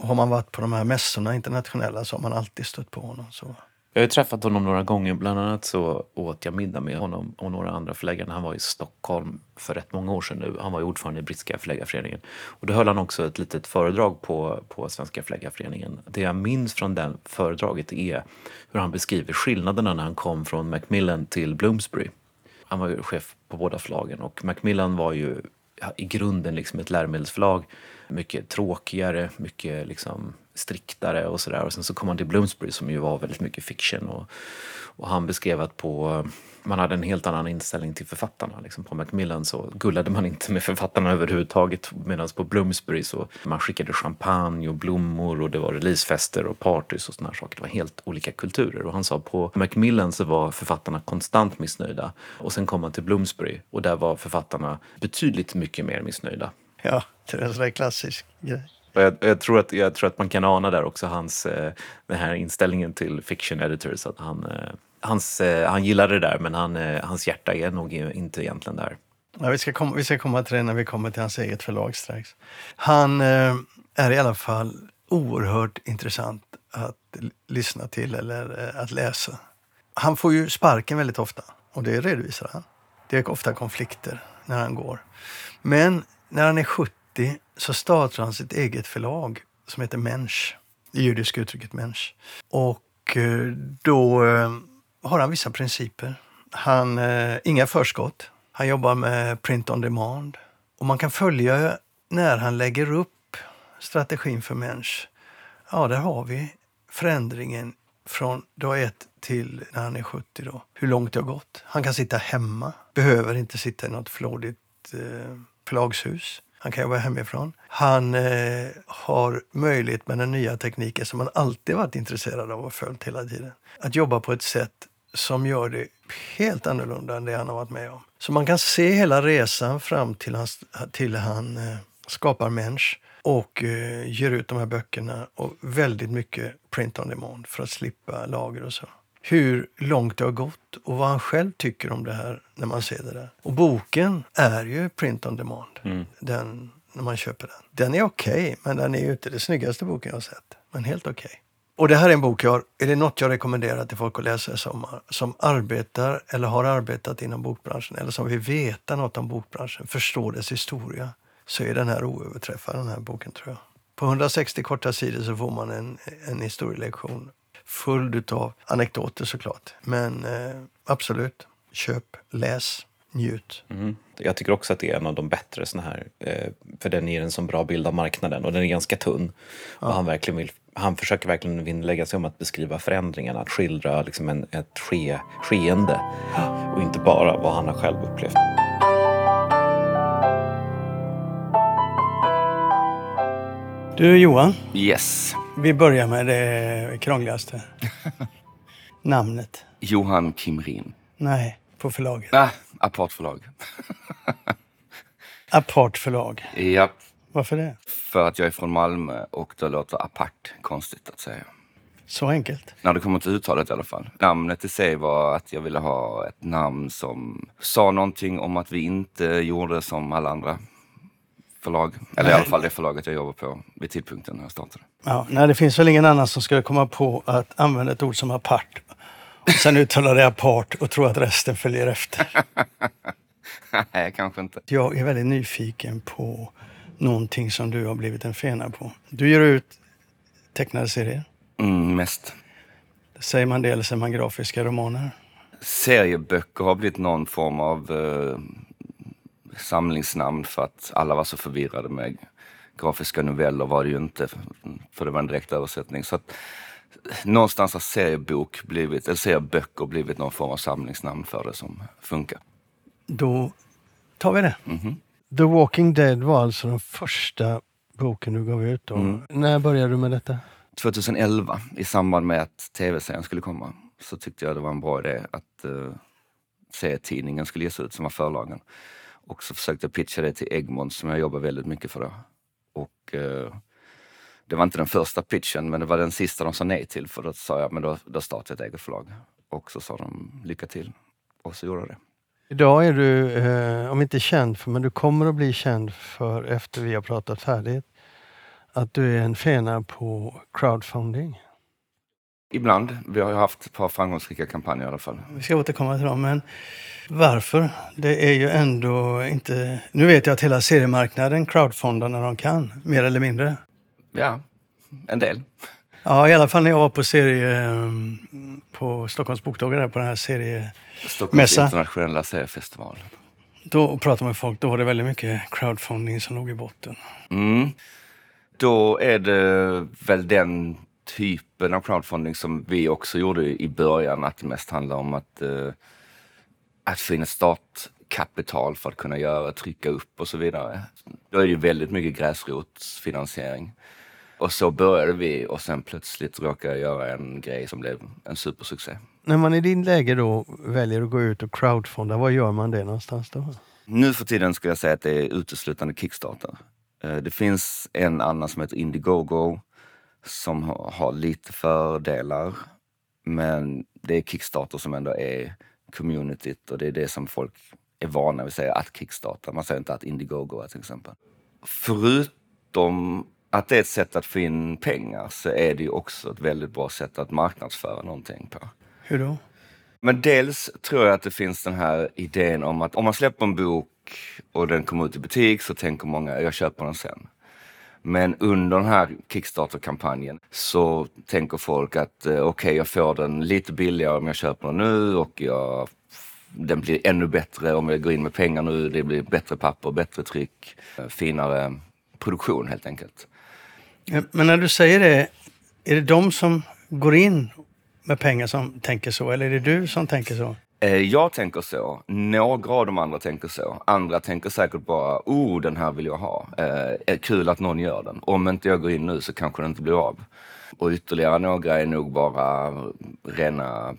Har man varit på de här mässorna internationella så har man alltid stött på honom. Så. Jag har träffat honom några gånger. Bland annat så åt jag middag med honom och några andra förläggare. Han var i Stockholm för rätt många år sedan nu. Han var ordförande i Brittiska förläggarföreningen. Och då höll han också ett litet föredrag på, på Svenska förläggarföreningen. Det jag minns från det föredraget är hur han beskriver skillnaderna när han kom från Macmillan till Bloomsbury. Han var ju chef på båda förlagen och Macmillan var ju i grunden liksom ett läromedelsförlag. Mycket tråkigare, mycket liksom striktare och sådär. Och sen så kom han till Bloomsbury som ju var väldigt mycket fiction och, Och han beskrev att på man hade en helt annan inställning till författarna. Liksom på Macmillan så gullade man inte med författarna överhuvudtaget medan på Bloomsbury så man skickade champagne och blommor och det var releasefester och partys och sådana saker. Det var helt olika kulturer och han sa på Macmillan så var författarna konstant missnöjda och sen kom man till Bloomsbury och där var författarna betydligt mycket mer missnöjda. Ja, det är en sån där klassisk grej. Jag, jag, tror att, jag tror att man kan ana där också hans, eh, den här inställningen till fiction editors. Att han, eh, hans, eh, han gillar det där men han, hans hjärta är nog inte egentligen där. Ja, vi, ska komma, vi ska komma till det när vi kommer till hans eget förlag strax. Han eh, är i alla fall oerhört intressant att lyssna till eller eh, att läsa. Han får ju sparken väldigt ofta och det redovisar han. Det är ofta konflikter när han går. Men när han är 70 så startar han sitt eget förlag som heter Mensch. Det judiska uttrycket Mensch. Och eh, då eh, har han vissa principer. Han, eh, inga förskott. Han jobbar med print on demand. Och man kan följa när han lägger upp strategin för Mensch. Ja, där har vi förändringen från dag ett till när han är 70. Då. Hur långt det har gått. Han kan sitta hemma, behöver inte sitta i något flådigt eh, förlagshus. Han kan jobba hemifrån. Han eh, har möjlighet med den nya tekniken som han alltid varit intresserad av och följt hela tiden. Att jobba på ett sätt som gör det helt annorlunda än det han har varit med om. Så man kan se hela resan fram till han, till han eh, skapar Mensch och eh, ger ut de här böckerna och väldigt mycket print on demand för att slippa lager och så. Hur långt det har gått och vad han själv tycker om det här när man ser det där. Och boken är ju print on demand, Mm. den, när man köper den. Den är okej, okay, men den är ju inte den snyggaste boken jag har sett. Men helt okej. Okay. Och det här är en bok jag, är det något jag rekommenderar till folk att läsa i sommar, som arbetar eller har arbetat inom bokbranschen eller som vill veta något om bokbranschen, förstå dess historia, så är den här oöverträffad, den här boken tror jag. På 160 korta sidor så får man en, en historielektion full av anekdoter såklart. Men eh, absolut, köp, läs, njut. Mm. Jag tycker också att det är en av de bättre såna här, eh, för den ger en så bra bild av marknaden och den är ganska tunn. Ja. Och han, verkligen vill, han försöker verkligen vinnlägga sig om att beskriva förändringarna, att skildra liksom en, ett ske, skeende och inte bara vad han har själv upplevt. Du Johan. Yes. Vi börjar med det krångligaste. Namnet. Johan Kimrin. Nej, på förlaget. Ah, apart förlag. apart förlag? Ja. Varför det? För att jag är från Malmö och då låter apart konstigt att säga. Så enkelt? När det kommer till uttalet i alla fall. Namnet i sig var att jag ville ha ett namn som sa någonting om att vi inte gjorde som alla andra förlag. Eller nej. i alla fall det förlaget jag jobbar på vid tidpunkten när jag startade. Ja, nej, det finns väl ingen annan som skulle komma på att använda ett ord som apart och sen uttala det apart och tro att resten följer efter. nej, kanske inte. Jag är väldigt nyfiken på någonting som du har blivit en fena på. Du ger ut tecknade serier. Mm, mest. Säger man det eller säger man grafiska romaner? Serieböcker har blivit någon form av eh, samlingsnamn för att alla var så förvirrade med grafiska noveller var det ju inte, för det var en direkt översättning. Så att, någonstans har seriebok blivit, eller serieböcker blivit någon form av samlingsnamn för det som funkar. Då tar vi det. Mm -hmm. The Walking Dead var alltså den första boken du gav ut. Mm. När började du med detta? 2011 i samband med att tv-serien skulle komma så tyckte jag det var en bra idé att uh, serietidningen skulle ges ut som var förlagen. Och så försökte jag pitcha det till Egmont som jag jobbar väldigt mycket för. Då. Och eh, det var inte den första pitchen men det var den sista de sa nej till för då sa jag men då, då startar jag ett eget förlag. Och så sa de lycka till. Och så gjorde jag det. Idag är du, eh, om inte känd för, men du kommer att bli känd för efter vi har pratat färdigt, att du är en fena på crowdfunding. Ibland. Vi har ju haft ett par framgångsrika kampanjer i alla fall. Vi ska återkomma till dem, men varför? Det är ju ändå inte... Nu vet jag att hela seriemarknaden crowdfundar när de kan, mer eller mindre. Ja, en del. Ja, i alla fall när jag var på serie på Stockholms bokdagar, på den här seriemässan. Stockholms internationella seriefestival. Då pratade med folk, då var det väldigt mycket crowdfunding som låg i botten. Mm. Då är det väl den typen av crowdfunding som vi också gjorde i början, att det mest handlar om att, uh, att få in ett startkapital för att kunna göra, trycka upp och så vidare. Då är det ju väldigt mycket gräsrotsfinansiering. Och så började vi och sen plötsligt råkade jag göra en grej som blev en supersuccé. När man i din läge då väljer att gå ut och crowdfunda, var gör man det någonstans då? Nu för tiden skulle jag säga att det är uteslutande Kickstarter. Eh, det finns en annan som heter Indiegogo som har lite fördelar. Men det är Kickstarter som ändå är communityt och det är det som folk är vana vid att säga att Kickstarter. Man säger inte att Indiegogo är till exempel. Förutom att det är ett sätt att få in pengar så är det ju också ett väldigt bra sätt att marknadsföra någonting på. Hur då? Men dels tror jag att det finns den här idén om att om man släpper en bok och den kommer ut i butik så tänker många, jag köper den sen. Men under den här Kickstarter-kampanjen så tänker folk att eh, okej, okay, jag får den lite billigare om jag köper den nu och jag, den blir ännu bättre om jag går in med pengar nu. Det blir bättre papper, bättre tryck, eh, finare produktion helt enkelt. Men när du säger det, är det de som går in med pengar som tänker så eller är det du som tänker så? Eh, jag tänker så. Några av de andra tänker så. Andra tänker säkert bara, oh den här vill jag ha. Eh, kul att någon gör den. Om inte jag går in nu så kanske den inte blir av. Och ytterligare några är nog bara rena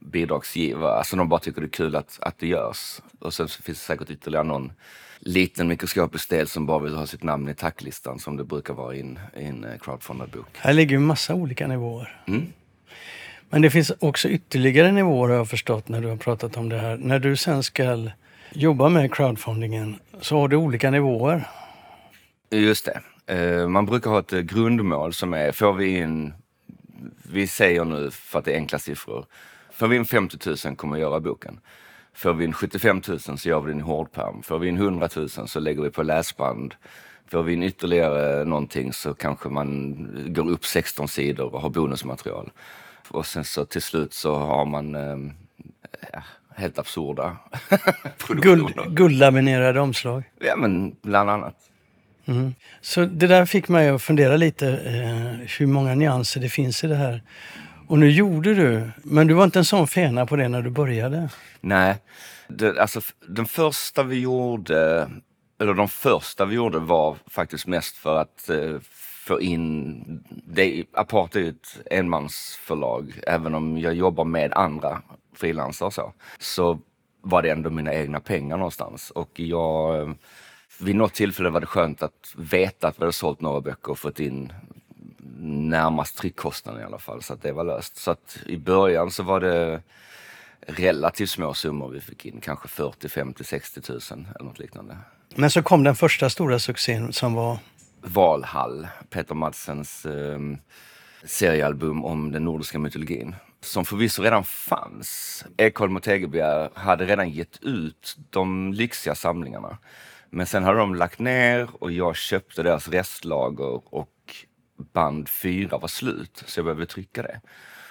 bidragsgivare. Alltså de bara tycker det är kul att, att det görs. Och sen finns det säkert ytterligare någon liten mikroskopisk del som bara vill ha sitt namn i tacklistan som det brukar vara i en, i en eh, crowdfundad bok. Här ligger ju massa olika nivåer. Mm. Men det finns också ytterligare nivåer har jag förstått när du har pratat om det här. När du sen ska jobba med crowdfundingen så har du olika nivåer. Just det. Eh, man brukar ha ett grundmål som är, får vi in, vi säger nu för att det är enkla siffror, får vi in 50 000 kommer vi göra boken. Får vi in 75 000 så gör vi den i hårdperm. Får vi in 100 000 så lägger vi på läsband. Får vi in ytterligare någonting så kanske man går upp 16 sidor och har bonusmaterial. Och sen så till slut så har man eh, helt absurda Guld, guldlaminerade omslag? Ja, men bland annat. Mm. Så det där fick mig att fundera lite eh, hur många nyanser det finns i det här. Och nu gjorde du, men du var inte en sån fena på det när du började? Nej, det, alltså den första vi gjorde, eller de första vi gjorde var faktiskt mest för att eh, få in, det, Apart är ju ett enmansförlag, även om jag jobbar med andra frilansare så, så var det ändå mina egna pengar någonstans. Och jag, vid något tillfälle var det skönt att veta att vi hade sålt några böcker och fått in närmast tryckkostnaden i alla fall, så att det var löst. Så att i början så var det relativt små summor vi fick in, kanske 40, 50, 60 tusen eller något liknande. Men så kom den första stora succén som var? Valhall, Peter Madsens eh, seriealbum om den nordiska mytologin. Som förvisso redan fanns. Ekholm och Tegelbjer hade redan gett ut de lyxiga samlingarna. Men sen hade de lagt ner och jag köpte deras restlager och band fyra var slut, så jag behövde trycka det.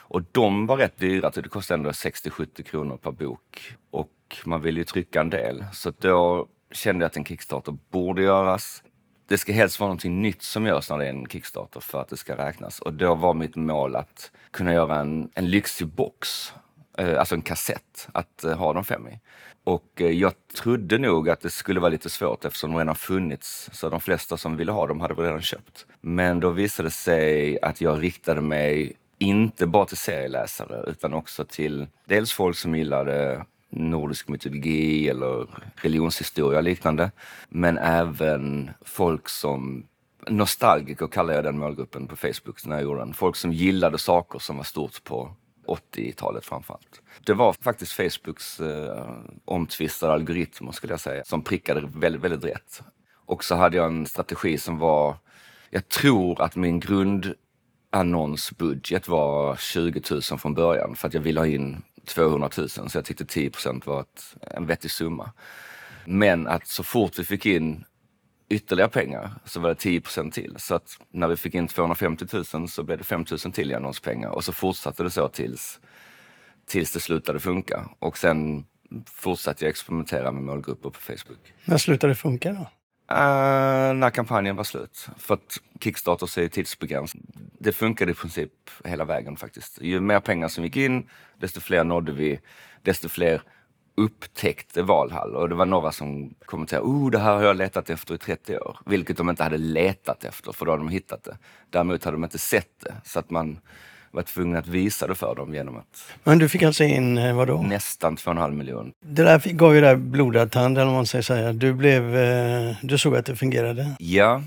Och de var rätt dyra, det kostade ändå 60-70 kronor per bok. Och man ville ju trycka en del. Så då kände jag att en Kickstarter borde göras. Det ska helst vara någonting nytt som görs när det är en Kickstarter för att det ska räknas. Och då var mitt mål att kunna göra en, en lyxig box, eh, alltså en kassett, att eh, ha de fem i. Och eh, jag trodde nog att det skulle vara lite svårt eftersom de redan funnits. Så de flesta som ville ha dem hade väl redan köpt. Men då visade det sig att jag riktade mig inte bara till serieläsare utan också till dels folk som gillade nordisk mytologi eller religionshistoria och liknande. Men även folk som nostalgiker kallar jag den målgruppen på Facebook när jag gjorde den. Folk som gillade saker som var stort på 80-talet framförallt. Det var faktiskt Facebooks eh, omtvistade algoritmer skulle jag säga, som prickade väldigt, väldigt rätt. Och så hade jag en strategi som var, jag tror att min grundannonsbudget var 20 000 från början för att jag ville ha in 200 000 så jag tyckte 10% var ett, en vettig summa. Men att så fort vi fick in ytterligare pengar så var det 10% till. Så att när vi fick in 250 000 så blev det 5 000 till i annonspengar och så fortsatte det så tills, tills det slutade funka. Och sen fortsatte jag experimentera med målgrupper på Facebook. När slutade det funka då? Uh, när kampanjen var slut. För att Kickstarter är tidsbegränsat. Det funkade i princip hela vägen faktiskt. Ju mer pengar som gick in, desto fler nådde vi, desto fler upptäckte Valhall. Och det var några som kommenterade, oh det här har jag letat efter i 30 år. Vilket de inte hade letat efter, för då hade de hittat det. Däremot hade de inte sett det. Så att man var tvungen att visa det för dem genom att... Men du fick alltså in, eh, vadå? Nästan 2,5 miljoner. Det där gav ju där blodad tand, eller vad man ska säga. Du, blev, eh, du såg att det fungerade. Ja,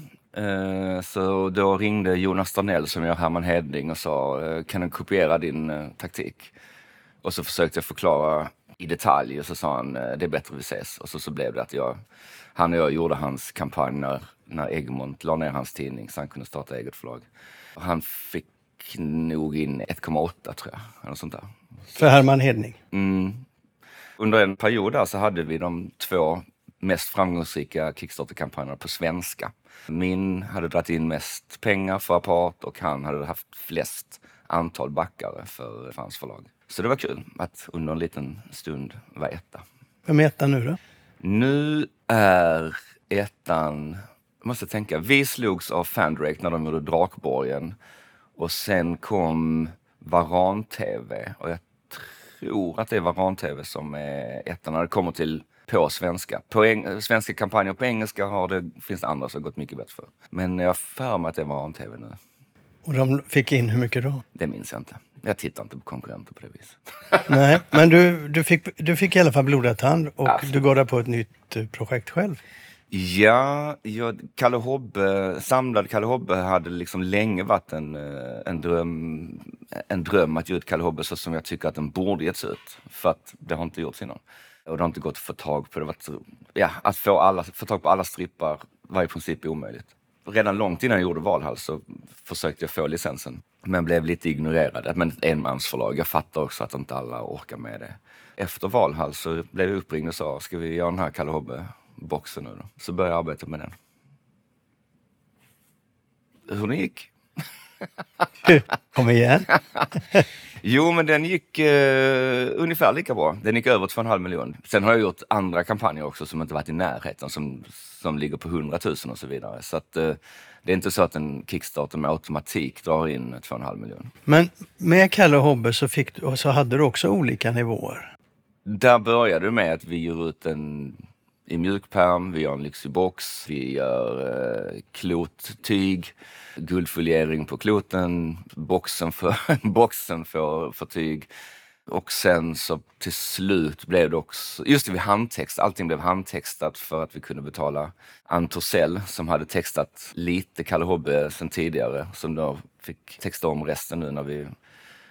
så då ringde Jonas Starnell som gör Herman Hedling och sa, eh, kan du kopiera din eh, taktik? Och så försökte jag förklara i detalj och så sa han, eh, det är bättre vi ses. Och så, så blev det att jag, han och jag gjorde hans kampanj när, när Egmont la ner hans tidning så han kunde starta eget förlag. Och han fick nog in 1,8 tror jag, eller sånt där. För Herman Hedning. Mm. Under en period där så hade vi de två mest framgångsrika Kickstarter-kampanjerna på svenska. Min hade dragit in mest pengar för Apart och han hade haft flest antal backare för hans förlag. Så det var kul att under en liten stund vara etta. Vem är ettan nu då? Nu är ettan, jag måste tänka, vi slogs av Fandrake när de gjorde Drakborgen och sen kom Varan-TV och jag tror att det är Varan-TV som är ettan när det kommer till på svenska. På eng- svenska kampanjer på engelska har det, finns det andra som gått mycket bättre för. Men jag har för mig att det är Varan-TV nu. Och de fick in hur mycket då? Det minns jag inte. Jag tittar inte på konkurrenter på det viset. Nej, men du, du, fick, du fick i alla fall blodad tand och Absolut. du gav dig på ett nytt eh, projekt själv. Ja, jag, Kalle Hobbe, samlad Kalle Hobbe hade liksom länge varit en, eh, en, dröm, en dröm att ge ut Kalle Hobbe så som jag tycker att den borde getts ut. För att det har inte gjorts innan. Och det har inte gått att få tag på det. Varit, ja, att få, alla, få tag på alla strippar var i princip omöjligt. Redan långt innan jag gjorde Valhall så försökte jag få licensen. Men blev lite ignorerad. Men ett enmansförlag. Jag fattar också att inte alla orkar med det. Efter Valhall så blev jag uppringd och sa, ska vi göra den här Kalle Hobbe-boxen nu då? Så började jag arbeta med den. Hur det gick? Kom igen. Jo, men den gick eh, ungefär lika bra. Den gick över 2,5 miljoner. Sen har jag gjort andra kampanjer också som inte varit i närheten, som, som ligger på 100 000 och så vidare. Så att, eh, det är inte så att en Kickstarter med automatik drar in 2,5 miljoner. Men med Kalle och Hobbe så, fick, du- så hade du också olika nivåer. Där började det med att vi gör ut en i mjukpärm, vi gör en lyxig box, vi gör eh, klottyg, guldfoliering på kloten, boxen för, boxen för, för tyg. Och sen så till slut blev det också, just det, vi handtext, allting blev handtextat för att vi kunde betala Ann Torssell som hade textat lite Kalle Hobbe sen tidigare, som då fick texta om resten nu när vi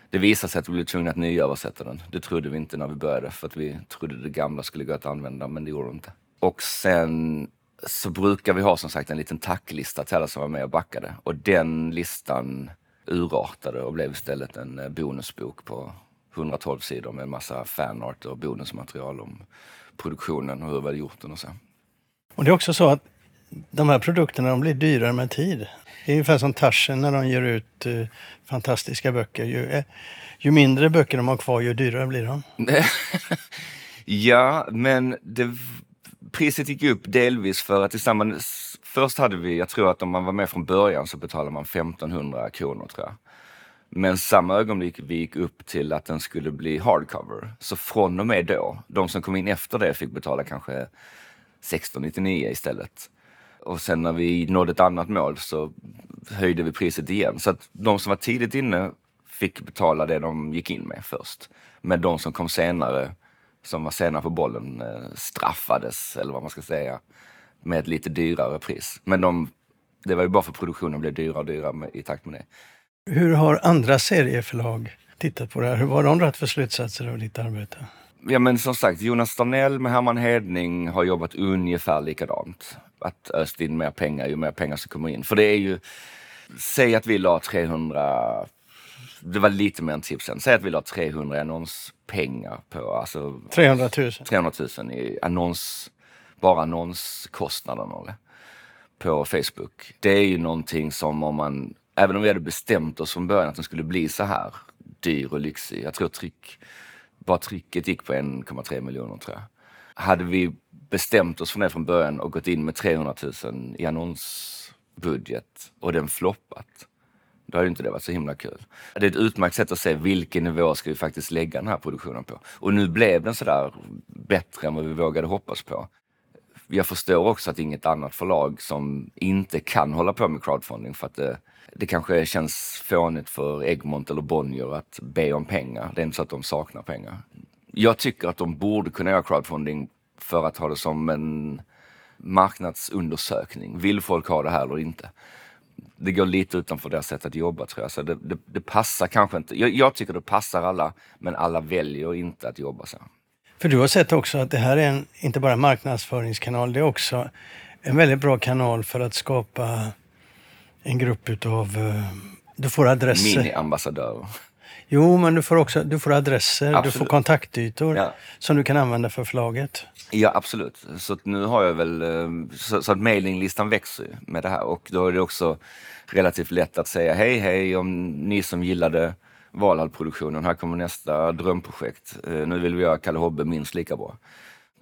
det visade sig att vi blev tvungna att nyöversätta den. Det trodde vi inte när vi började för att vi trodde det gamla skulle gå att använda men det gjorde det inte. Och sen så brukar vi ha som sagt en liten tacklista till alla som var med och backade. Och den listan urartade och blev istället en eh, bonusbok på 112 sidor med en massa fanart och bonusmaterial om produktionen och hur vi hade gjort den och så. Och det är också så att de här produkterna de blir dyrare med tid. Det är ungefär som Taschen när de ger ut eh, fantastiska böcker. Ju, eh, ju mindre böcker de har kvar, ju dyrare blir de. Ja, men det, priset gick upp delvis för att tillsammans, först hade vi, jag tror att om man var med från början så betalade man 1500 kronor tror jag. Men samma ögonblick vi gick upp till att den skulle bli hardcover, så från och med då, de som kom in efter det fick betala kanske 1699 istället. Och sen när vi nådde ett annat mål så höjde vi priset igen. Så att de som var tidigt inne fick betala det de gick in med först. Men de som kom senare, som var senare på bollen, eh, straffades, eller vad man ska säga, med ett lite dyrare pris. Men de, det var ju bara för produktionen blev dyrare och dyrare i takt med det. Hur har andra serieförlag tittat på det här? Hur har de dragit för slutsatser av ditt arbete? Ja men som sagt, Jonas Starnell med Herman Hedning har jobbat ungefär likadant. Att öst in mer pengar ju mer pengar som kommer in. För det är ju, säg att vi la 300, det var lite mer än tipsen. Säg att vi la 300 annonspengar på, alltså 300 000. 300 000 i annons, bara annonskostnaden av det på Facebook. Det är ju någonting som om man, även om vi hade bestämt oss från början att den skulle bli så här dyr och lyxig. Jag tror tryck, bara trycket gick på 1,3 miljoner tror jag. Hade vi bestämt oss från det från början och gått in med 300 000 i annonsbudget och den floppat, då hade inte det varit så himla kul. Det är ett utmärkt sätt att se vilken nivå ska vi faktiskt lägga den här produktionen på. Och nu blev den sådär bättre än vad vi vågade hoppas på. Jag förstår också att inget annat förlag som inte kan hålla på med crowdfunding för att det, det kanske känns fånigt för Egmont eller Bonnier att be om pengar. Det är inte så att de saknar pengar. Jag tycker att de borde kunna göra crowdfunding för att ha det som en marknadsundersökning. Vill folk ha det här eller inte? Det går lite utanför deras sätt att jobba tror jag. Så det, det, det passar kanske inte. Jag, jag, tycker det passar alla, men alla väljer inte att jobba så. För du har sett också att det här är en, inte bara en marknadsföringskanal, det är också en väldigt bra kanal för att skapa en grupp utav... Uh, du får adresser. Mini-ambassadörer. Jo, men du får också du får adresser, absolut. du får kontaktytor ja. som du kan använda för förlaget. Ja, absolut. Så nu har jag väl, eh, så, så att mailinglistan växer med det här och då är det också relativt lätt att säga hej hej om ni som gillade Valhall-produktionen, här kommer nästa drömprojekt. Eh, nu vill vi göra Kalle Hobbe minst lika bra.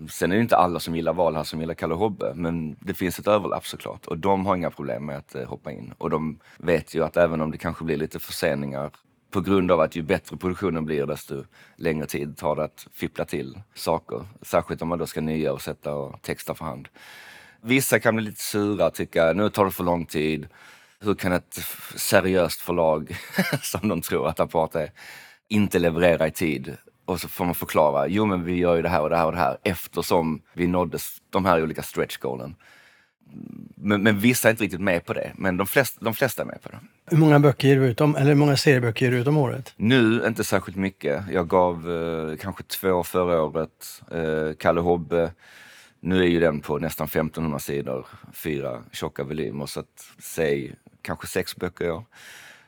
Sen är det inte alla som gillar Valhall som gillar Kalle Hobbe, men det finns ett överlapp såklart. Och de har inga problem med att eh, hoppa in. Och de vet ju att även om det kanske blir lite förseningar på grund av att ju bättre produktionen blir desto längre tid tar det att fippla till saker. Särskilt om man då ska nya och sätta och texta för hand. Vissa kan bli lite sura och tycka nu tar det för lång tid. Hur kan ett seriöst förlag, som de tror att Apart är, inte leverera i tid? Och så får man förklara, jo men vi gör ju det här och det här och det här eftersom vi nådde de här olika stretch goalen. Men, men, vissa är inte riktigt med på det. Men de flesta, de flesta är med på det. Hur många böcker ger du ut om, eller hur många serieböcker ger du ut om året? Nu inte särskilt mycket. Jag gav eh, kanske två förra året. Eh, Kalle Hobbe. Nu är ju den på nästan 1500 sidor, fyra tjocka volymer. Så att säg kanske sex böcker i år.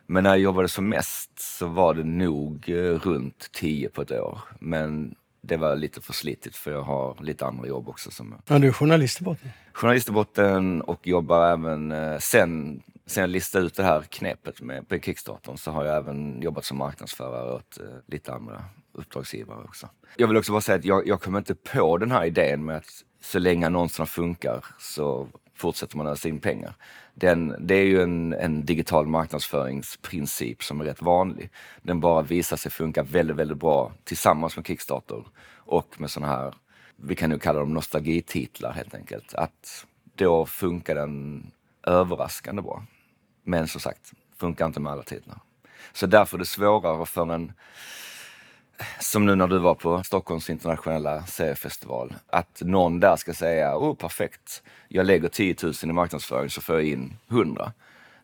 Men när jag jobbade som mest så var det nog eh, runt tio på ett år. Men det var lite för slitigt för jag har lite andra jobb också. Som ja, du är journalist i botten? Journalist i botten och jobbar även eh, sen, sen jag listade ut det här knepet med på Kickstarter så har jag även jobbat som marknadsförare åt eh, lite andra uppdragsgivare också. Jag vill också bara säga att jag, jag kommer inte på den här idén med att så länge annonserna funkar så fortsätter man ösa in pengar. Den, det är ju en, en, digital marknadsföringsprincip som är rätt vanlig. Den bara visar sig funka väldigt, väldigt bra tillsammans med Kickstarter och med sådana här, vi kan nu kalla dem nostalgititlar helt enkelt. Att då funkar den överraskande bra. Men som sagt, funkar inte med alla titlar. Så därför är det svårare för en som nu när du var på Stockholms internationella seriefestival, att någon där ska säga, oh perfekt, jag lägger 10 000 i marknadsföring så får jag in 100.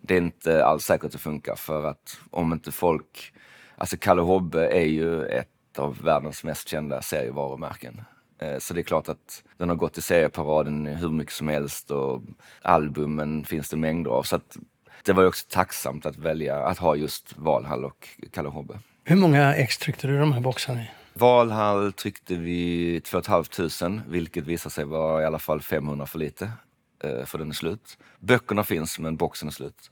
Det är inte alls säkert att det funkar för att om inte folk, alltså Kalle Hobbe är ju ett av världens mest kända serievarumärken. Eh, så det är klart att den har gått i serieparaden hur mycket som helst och albumen finns det mängder av. Så att det var ju också tacksamt att välja att ha just Valhall och Kalle Hobbe. Hur många ex tryckte du de här boxarna i? Valhall tryckte vi 2 500 vilket visade sig vara i alla fall 500 för lite. Eh, för den är slut. Böckerna finns men boxen är slut.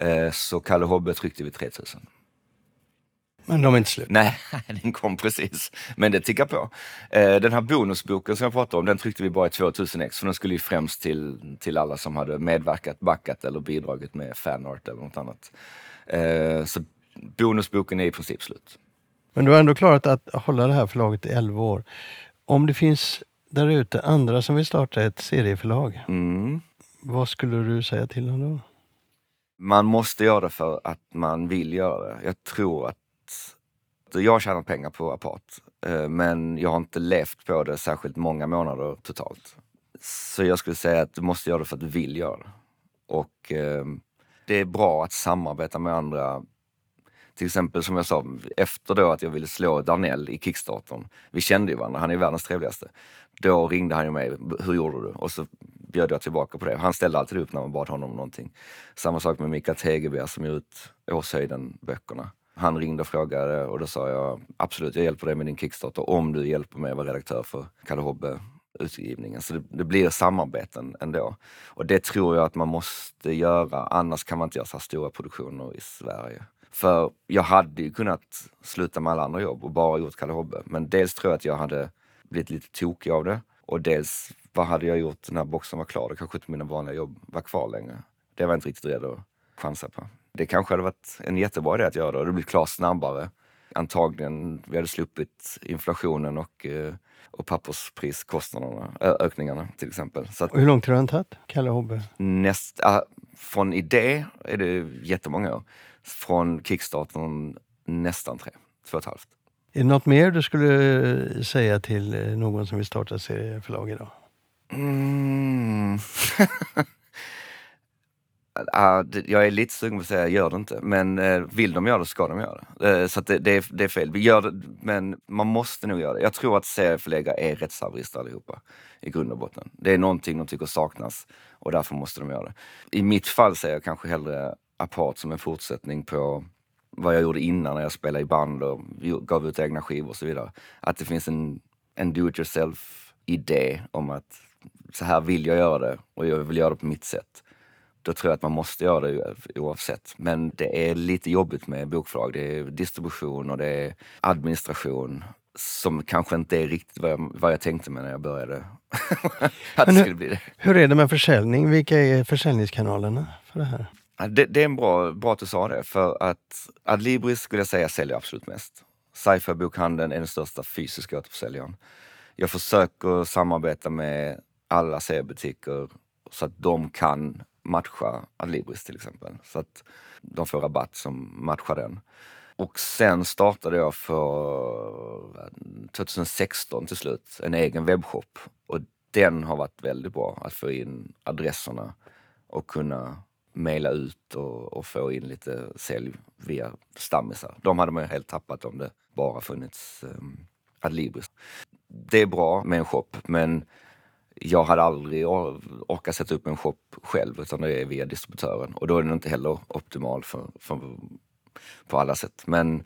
Eh, så Kalle Hobbe tryckte vi 3000. Men de är inte slut? Nej, den kom precis. Men det tickar på. Eh, den här bonusboken som jag pratade om, den tryckte vi bara i 2000 ex. För den skulle ju främst till, till alla som hade medverkat, backat eller bidragit med fanart eller något annat. Så bonusboken är i princip slut. Men du har ändå klarat att hålla det här förlaget i 11 år. Om det finns där ute andra som vill starta ett serieförlag, mm. vad skulle du säga till dem då? Man måste göra det för att man vill göra det. Jag tror att jag har tjänat pengar på Apart, eh, men jag har inte levt på det särskilt många månader totalt. Så jag skulle säga att du måste göra det för att du vill göra det. Och eh, det är bra att samarbeta med andra till exempel som jag sa, efter då att jag ville slå Darnell i Kickstartern. Vi kände ju varandra, han är världens trevligaste. Då ringde han ju mig, hur gjorde du? Och så bjöd jag tillbaka på det. Han ställde alltid upp när man bad honom om någonting. Samma sak med Mikael Tegeberg som gjort ut Åshöjden-böckerna. Han ringde och frågade och då sa jag absolut, jag hjälper dig med din Kickstarter om du hjälper mig att vara redaktör för Kalle Hobbe utgivningen. Så det, det, blir samarbeten ändå. Och det tror jag att man måste göra, annars kan man inte göra så här stora produktioner i Sverige. För jag hade ju kunnat sluta med alla andra jobb och bara gjort Kalle Hobbe. Men dels tror jag att jag hade blivit lite tokig av det. Och dels, vad hade jag gjort när boxen var klar? Då kanske inte mina vanliga jobb var kvar längre. Det var jag inte riktigt redo att chansa på. Det kanske hade varit en jättebra idé att göra det och det blir klart snabbare. Antagligen, vi hade sluppit inflationen och, eh, och papperspriskostnaderna, ökningarna till exempel. Och hur lång tid har den tagit, Kalle Hobbe? Näst, äh, från idé är det jättemånga år. Från kickstarten nästan tre, två och ett halvt. Är det något mer du skulle säga till någon som vill starta serieförlag idag? Mm. jag är lite sugen på att säga gör det inte, men eh, vill de göra det ska de göra det. Eh, så det, det, är, det är fel. Vi gör det, men man måste nog göra det. Jag tror att serieförläggare är rättshaverister allihopa i grund och botten. Det är någonting de tycker saknas och därför måste de göra det. I mitt fall säger jag kanske hellre apart som en fortsättning på vad jag gjorde innan när jag spelade i band och gav ut egna skivor och så vidare. Att det finns en, en do it yourself idé om att så här vill jag göra det och jag vill göra det på mitt sätt. Då tror jag att man måste göra det oavsett. Men det är lite jobbigt med bokförlag. Det är distribution och det är administration som kanske inte är riktigt vad jag, vad jag tänkte mig när jag började. att det skulle bli det. Hur är det med försäljning? Vilka är försäljningskanalerna för det här? Det, det är en bra, bra att du sa det, för att Adlibris skulle jag säga säljer absolut mest. Sci-fi bokhandeln är den största fysiska återförsäljaren. Jag försöker samarbeta med alla seriebutiker så att de kan matcha Adlibris till exempel. Så att de får rabatt som matchar den. Och sen startade jag för 2016 till slut en egen webbshop. Och den har varit väldigt bra att få in adresserna och kunna mejla ut och, och, få in lite sälj via stammisar. De hade man ju helt tappat om det bara funnits um, Adlibris. Det är bra med en shop men jag hade aldrig orkat sätta upp en shop själv utan det är via distributören och då är den inte heller optimal för, för, på alla sätt. Men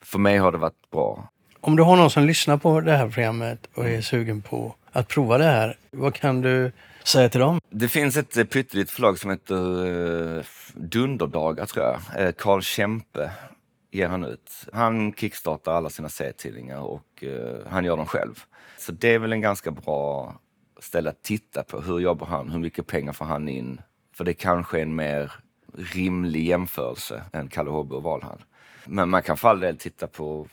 för mig har det varit bra. Om du har någon som lyssnar på det här programmet och är sugen på att prova det här, vad kan du säga till dem? Det finns ett eh, pyttelitet förlag som heter uh, Dunderdagar tror jag. Uh, Carl Kempe ger han ut. Han kickstartar alla sina serietidningar och uh, han gör dem själv. Så det är väl en ganska bra ställe att titta på. Hur jobbar han? Hur mycket pengar får han in? För det kanske är en mer rimlig jämförelse än Kalle Hobbe och Valhall. Men man kan för all del titta på,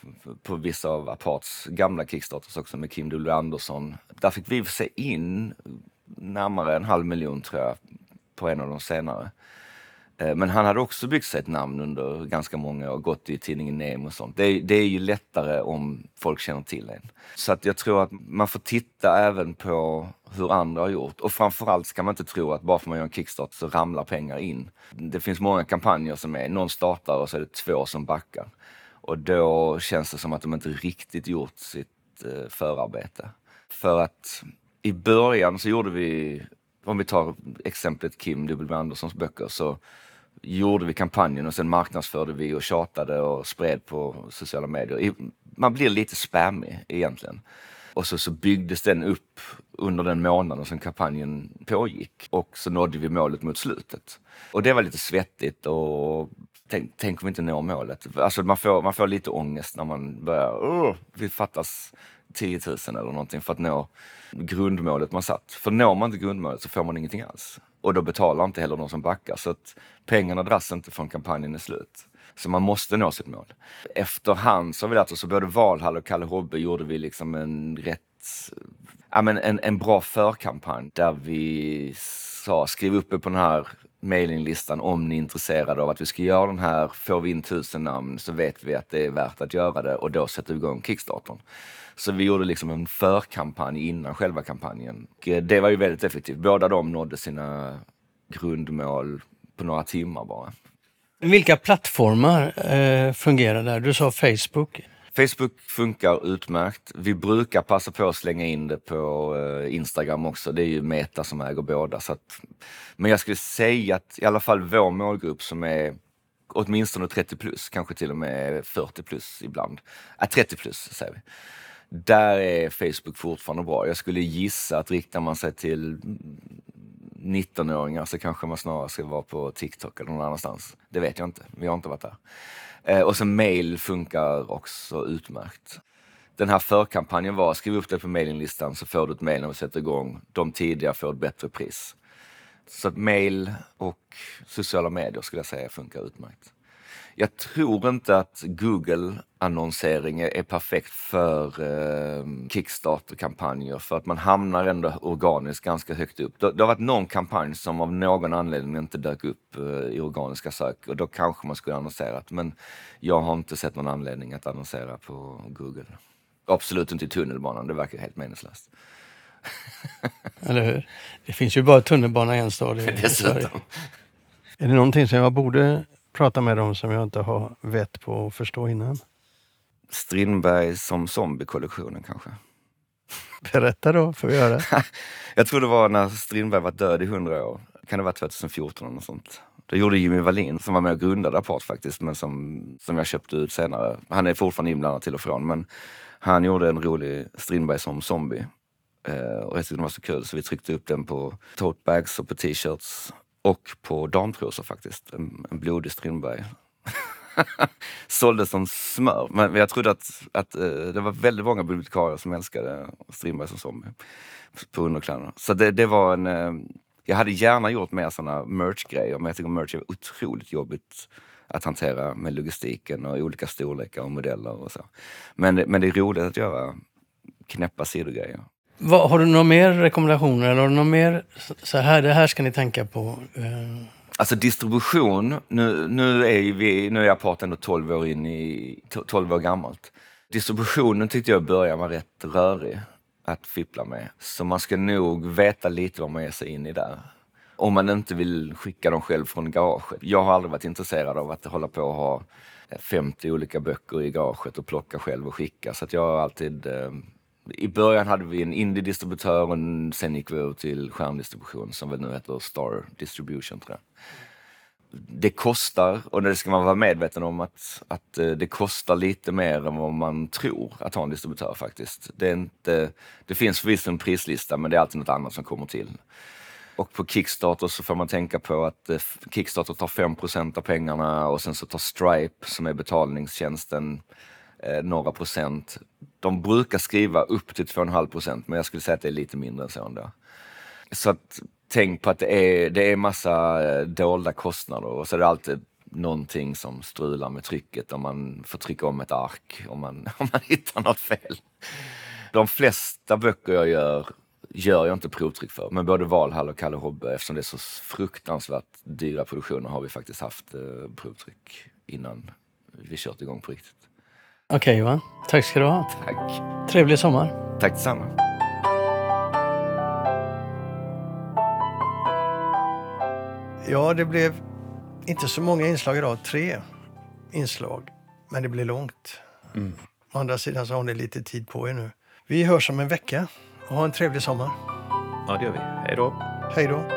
på vissa av Aparts gamla Kickstarters också med Kim W Andersson. Där fick vi se in närmare en halv miljon tror jag på en av de senare. Eh, men han hade också byggt sig ett namn under ganska många år, gått i tidningen Nemo och sånt. Det är, det är ju lättare om folk känner till en. Så att jag tror att man får titta även på hur andra har gjort. Och framförallt ska man inte tro att bara för man gör en kickstart så ramlar pengar in. Det finns många kampanjer som är, någon startar och så är det två som backar. Och då känns det som att de inte riktigt gjort sitt eh, förarbete. För att i början så gjorde vi, om vi tar exemplet Kim W Anderssons böcker, så gjorde vi kampanjen och sen marknadsförde vi och tjatade och spred på sociala medier. Man blir lite spammig egentligen. Och så, så byggdes den upp under den månaden som kampanjen pågick och så nådde vi målet mot slutet. Och det var lite svettigt och tänk, tänk om vi inte når målet. Alltså man får, man får lite ångest när man börjar, oh, vi fattas 10 000 eller någonting för att nå grundmålet man satt. För når man inte grundmålet så får man ingenting alls. Och då betalar inte heller de som backar. Så att pengarna dras inte från kampanjen är slut. Så man måste nå sitt mål. Efterhand så har vi lärt oss, så både Valhall och Kalle Hobbe gjorde vi liksom en rätt, ja men en, en bra förkampanj där vi sa skriv upp er på den här mailinglistan om ni är intresserade av att vi ska göra den här. Får vi in tusen namn så vet vi att det är värt att göra det och då sätter vi igång Kickstartern. Så vi gjorde liksom en förkampanj innan själva kampanjen. och eh, Det var ju väldigt effektivt. Båda de nådde sina grundmål på några timmar bara. Vilka plattformar eh, fungerar där? Du sa Facebook. Facebook funkar utmärkt. Vi brukar passa på att slänga in det på eh, Instagram också. Det är ju Meta som äger båda. Så att, men jag skulle säga att i alla fall vår målgrupp som är åtminstone 30 plus, kanske till och med 40 plus ibland. Äh, 30 plus säger vi. Där är Facebook fortfarande bra. Jag skulle gissa att riktar man sig till 19-åringar så kanske man snarare ska vara på TikTok eller någon annanstans. Det vet jag inte. Vi har inte varit där. Eh, och så mail funkar också utmärkt. Den här förkampanjen var, skriv upp dig på mailinglistan så får du ett mail när vi sätter igång. De tidiga får ett bättre pris. Så att mail och sociala medier skulle jag säga funkar utmärkt. Jag tror inte att Google-annonsering är perfekt för eh, Kickstarter-kampanjer för att man hamnar ändå organiskt ganska högt upp. Det, det har varit någon kampanj som av någon anledning inte dök upp eh, i organiska sök och då kanske man skulle annonserat. Men jag har inte sett någon anledning att annonsera på Google. Absolut inte i tunnelbanan, det verkar helt meningslöst. Eller hur? Det finns ju bara tunnelbana i en stad i, i Sverige. Är det någonting som jag borde prata med dem som jag inte har vett på att förstå innan? Strindberg som zombie-kollektionen kanske. Berätta då, får vi höra. Jag tror det var när Strindberg var död i 100 år. Kan det vara 2014 eller något sånt. Då gjorde Jimmy Wallin, som var med och grundade Apart faktiskt, men som, som jag köpte ut senare. Han är fortfarande inblandad till och från, men han gjorde en rolig Strindberg som zombie. Eh, och jag tyckte den var så kul så vi tryckte upp den på tote bags och på t-shirts. Och på damtrosor faktiskt. En, en blodig Strindberg. Såldes som smör. Men jag trodde att, att eh, det var väldigt många bibliotekarier som älskade Strindberg som zombie. På underkläderna. Så det, det var en... Eh, jag hade gärna gjort mer såna merch-grejer men jag tycker merch är otroligt jobbigt att hantera med logistiken och olika storlekar och modeller och så. Men, men det är roligt att göra knäppa sidogrejer. Vad, har du några mer rekommendationer? Eller har du några mer, så här, det här ska ni tänka på? Eh? Alltså distribution, nu, nu är vi, nu är Apart ändå 12 år in i, 12 år gammalt. Distributionen tyckte jag i början var rätt rörig att fippla med. Så man ska nog veta lite vad man ger sig in i där. Om man inte vill skicka dem själv från garaget. Jag har aldrig varit intresserad av att hålla på och ha 50 olika böcker i garaget och plocka själv och skicka. Så att jag har alltid eh, i början hade vi en indie-distributör och sen gick vi över till skärmdistribution som väl nu heter Star Distribution tror jag. Det kostar, och det ska man vara medveten om, att, att eh, det kostar lite mer än vad man tror att ha en distributör faktiskt. Det, är inte, det finns förvisso en prislista men det är alltid något annat som kommer till. Och på Kickstarter så får man tänka på att eh, Kickstarter tar 5% av pengarna och sen så tar Stripe, som är betalningstjänsten, eh, några procent. De brukar skriva upp till 2,5 procent, men jag skulle säga att det är lite mindre än så ändå. Så att, tänk på att det är, det är massa eh, dolda kostnader och så är det alltid någonting som strular med trycket om man får trycka om ett ark om man, om man hittar något fel. De flesta böcker jag gör gör jag inte provtryck för. Men både Valhall och Kalle Hobbe, eftersom det är så fruktansvärt dyra produktioner, har vi faktiskt haft eh, provtryck innan vi kört igång på riktigt. Okej okay, Johan, tack ska du ha. Tack. Trevlig sommar. Tack detsamma. Ja, det blev inte så många inslag idag. Tre inslag. Men det blir långt. Mm. Å andra sidan så har ni lite tid på er nu. Vi hörs om en vecka. Ha en trevlig sommar. Ja, det gör vi. Hej då. Hej då.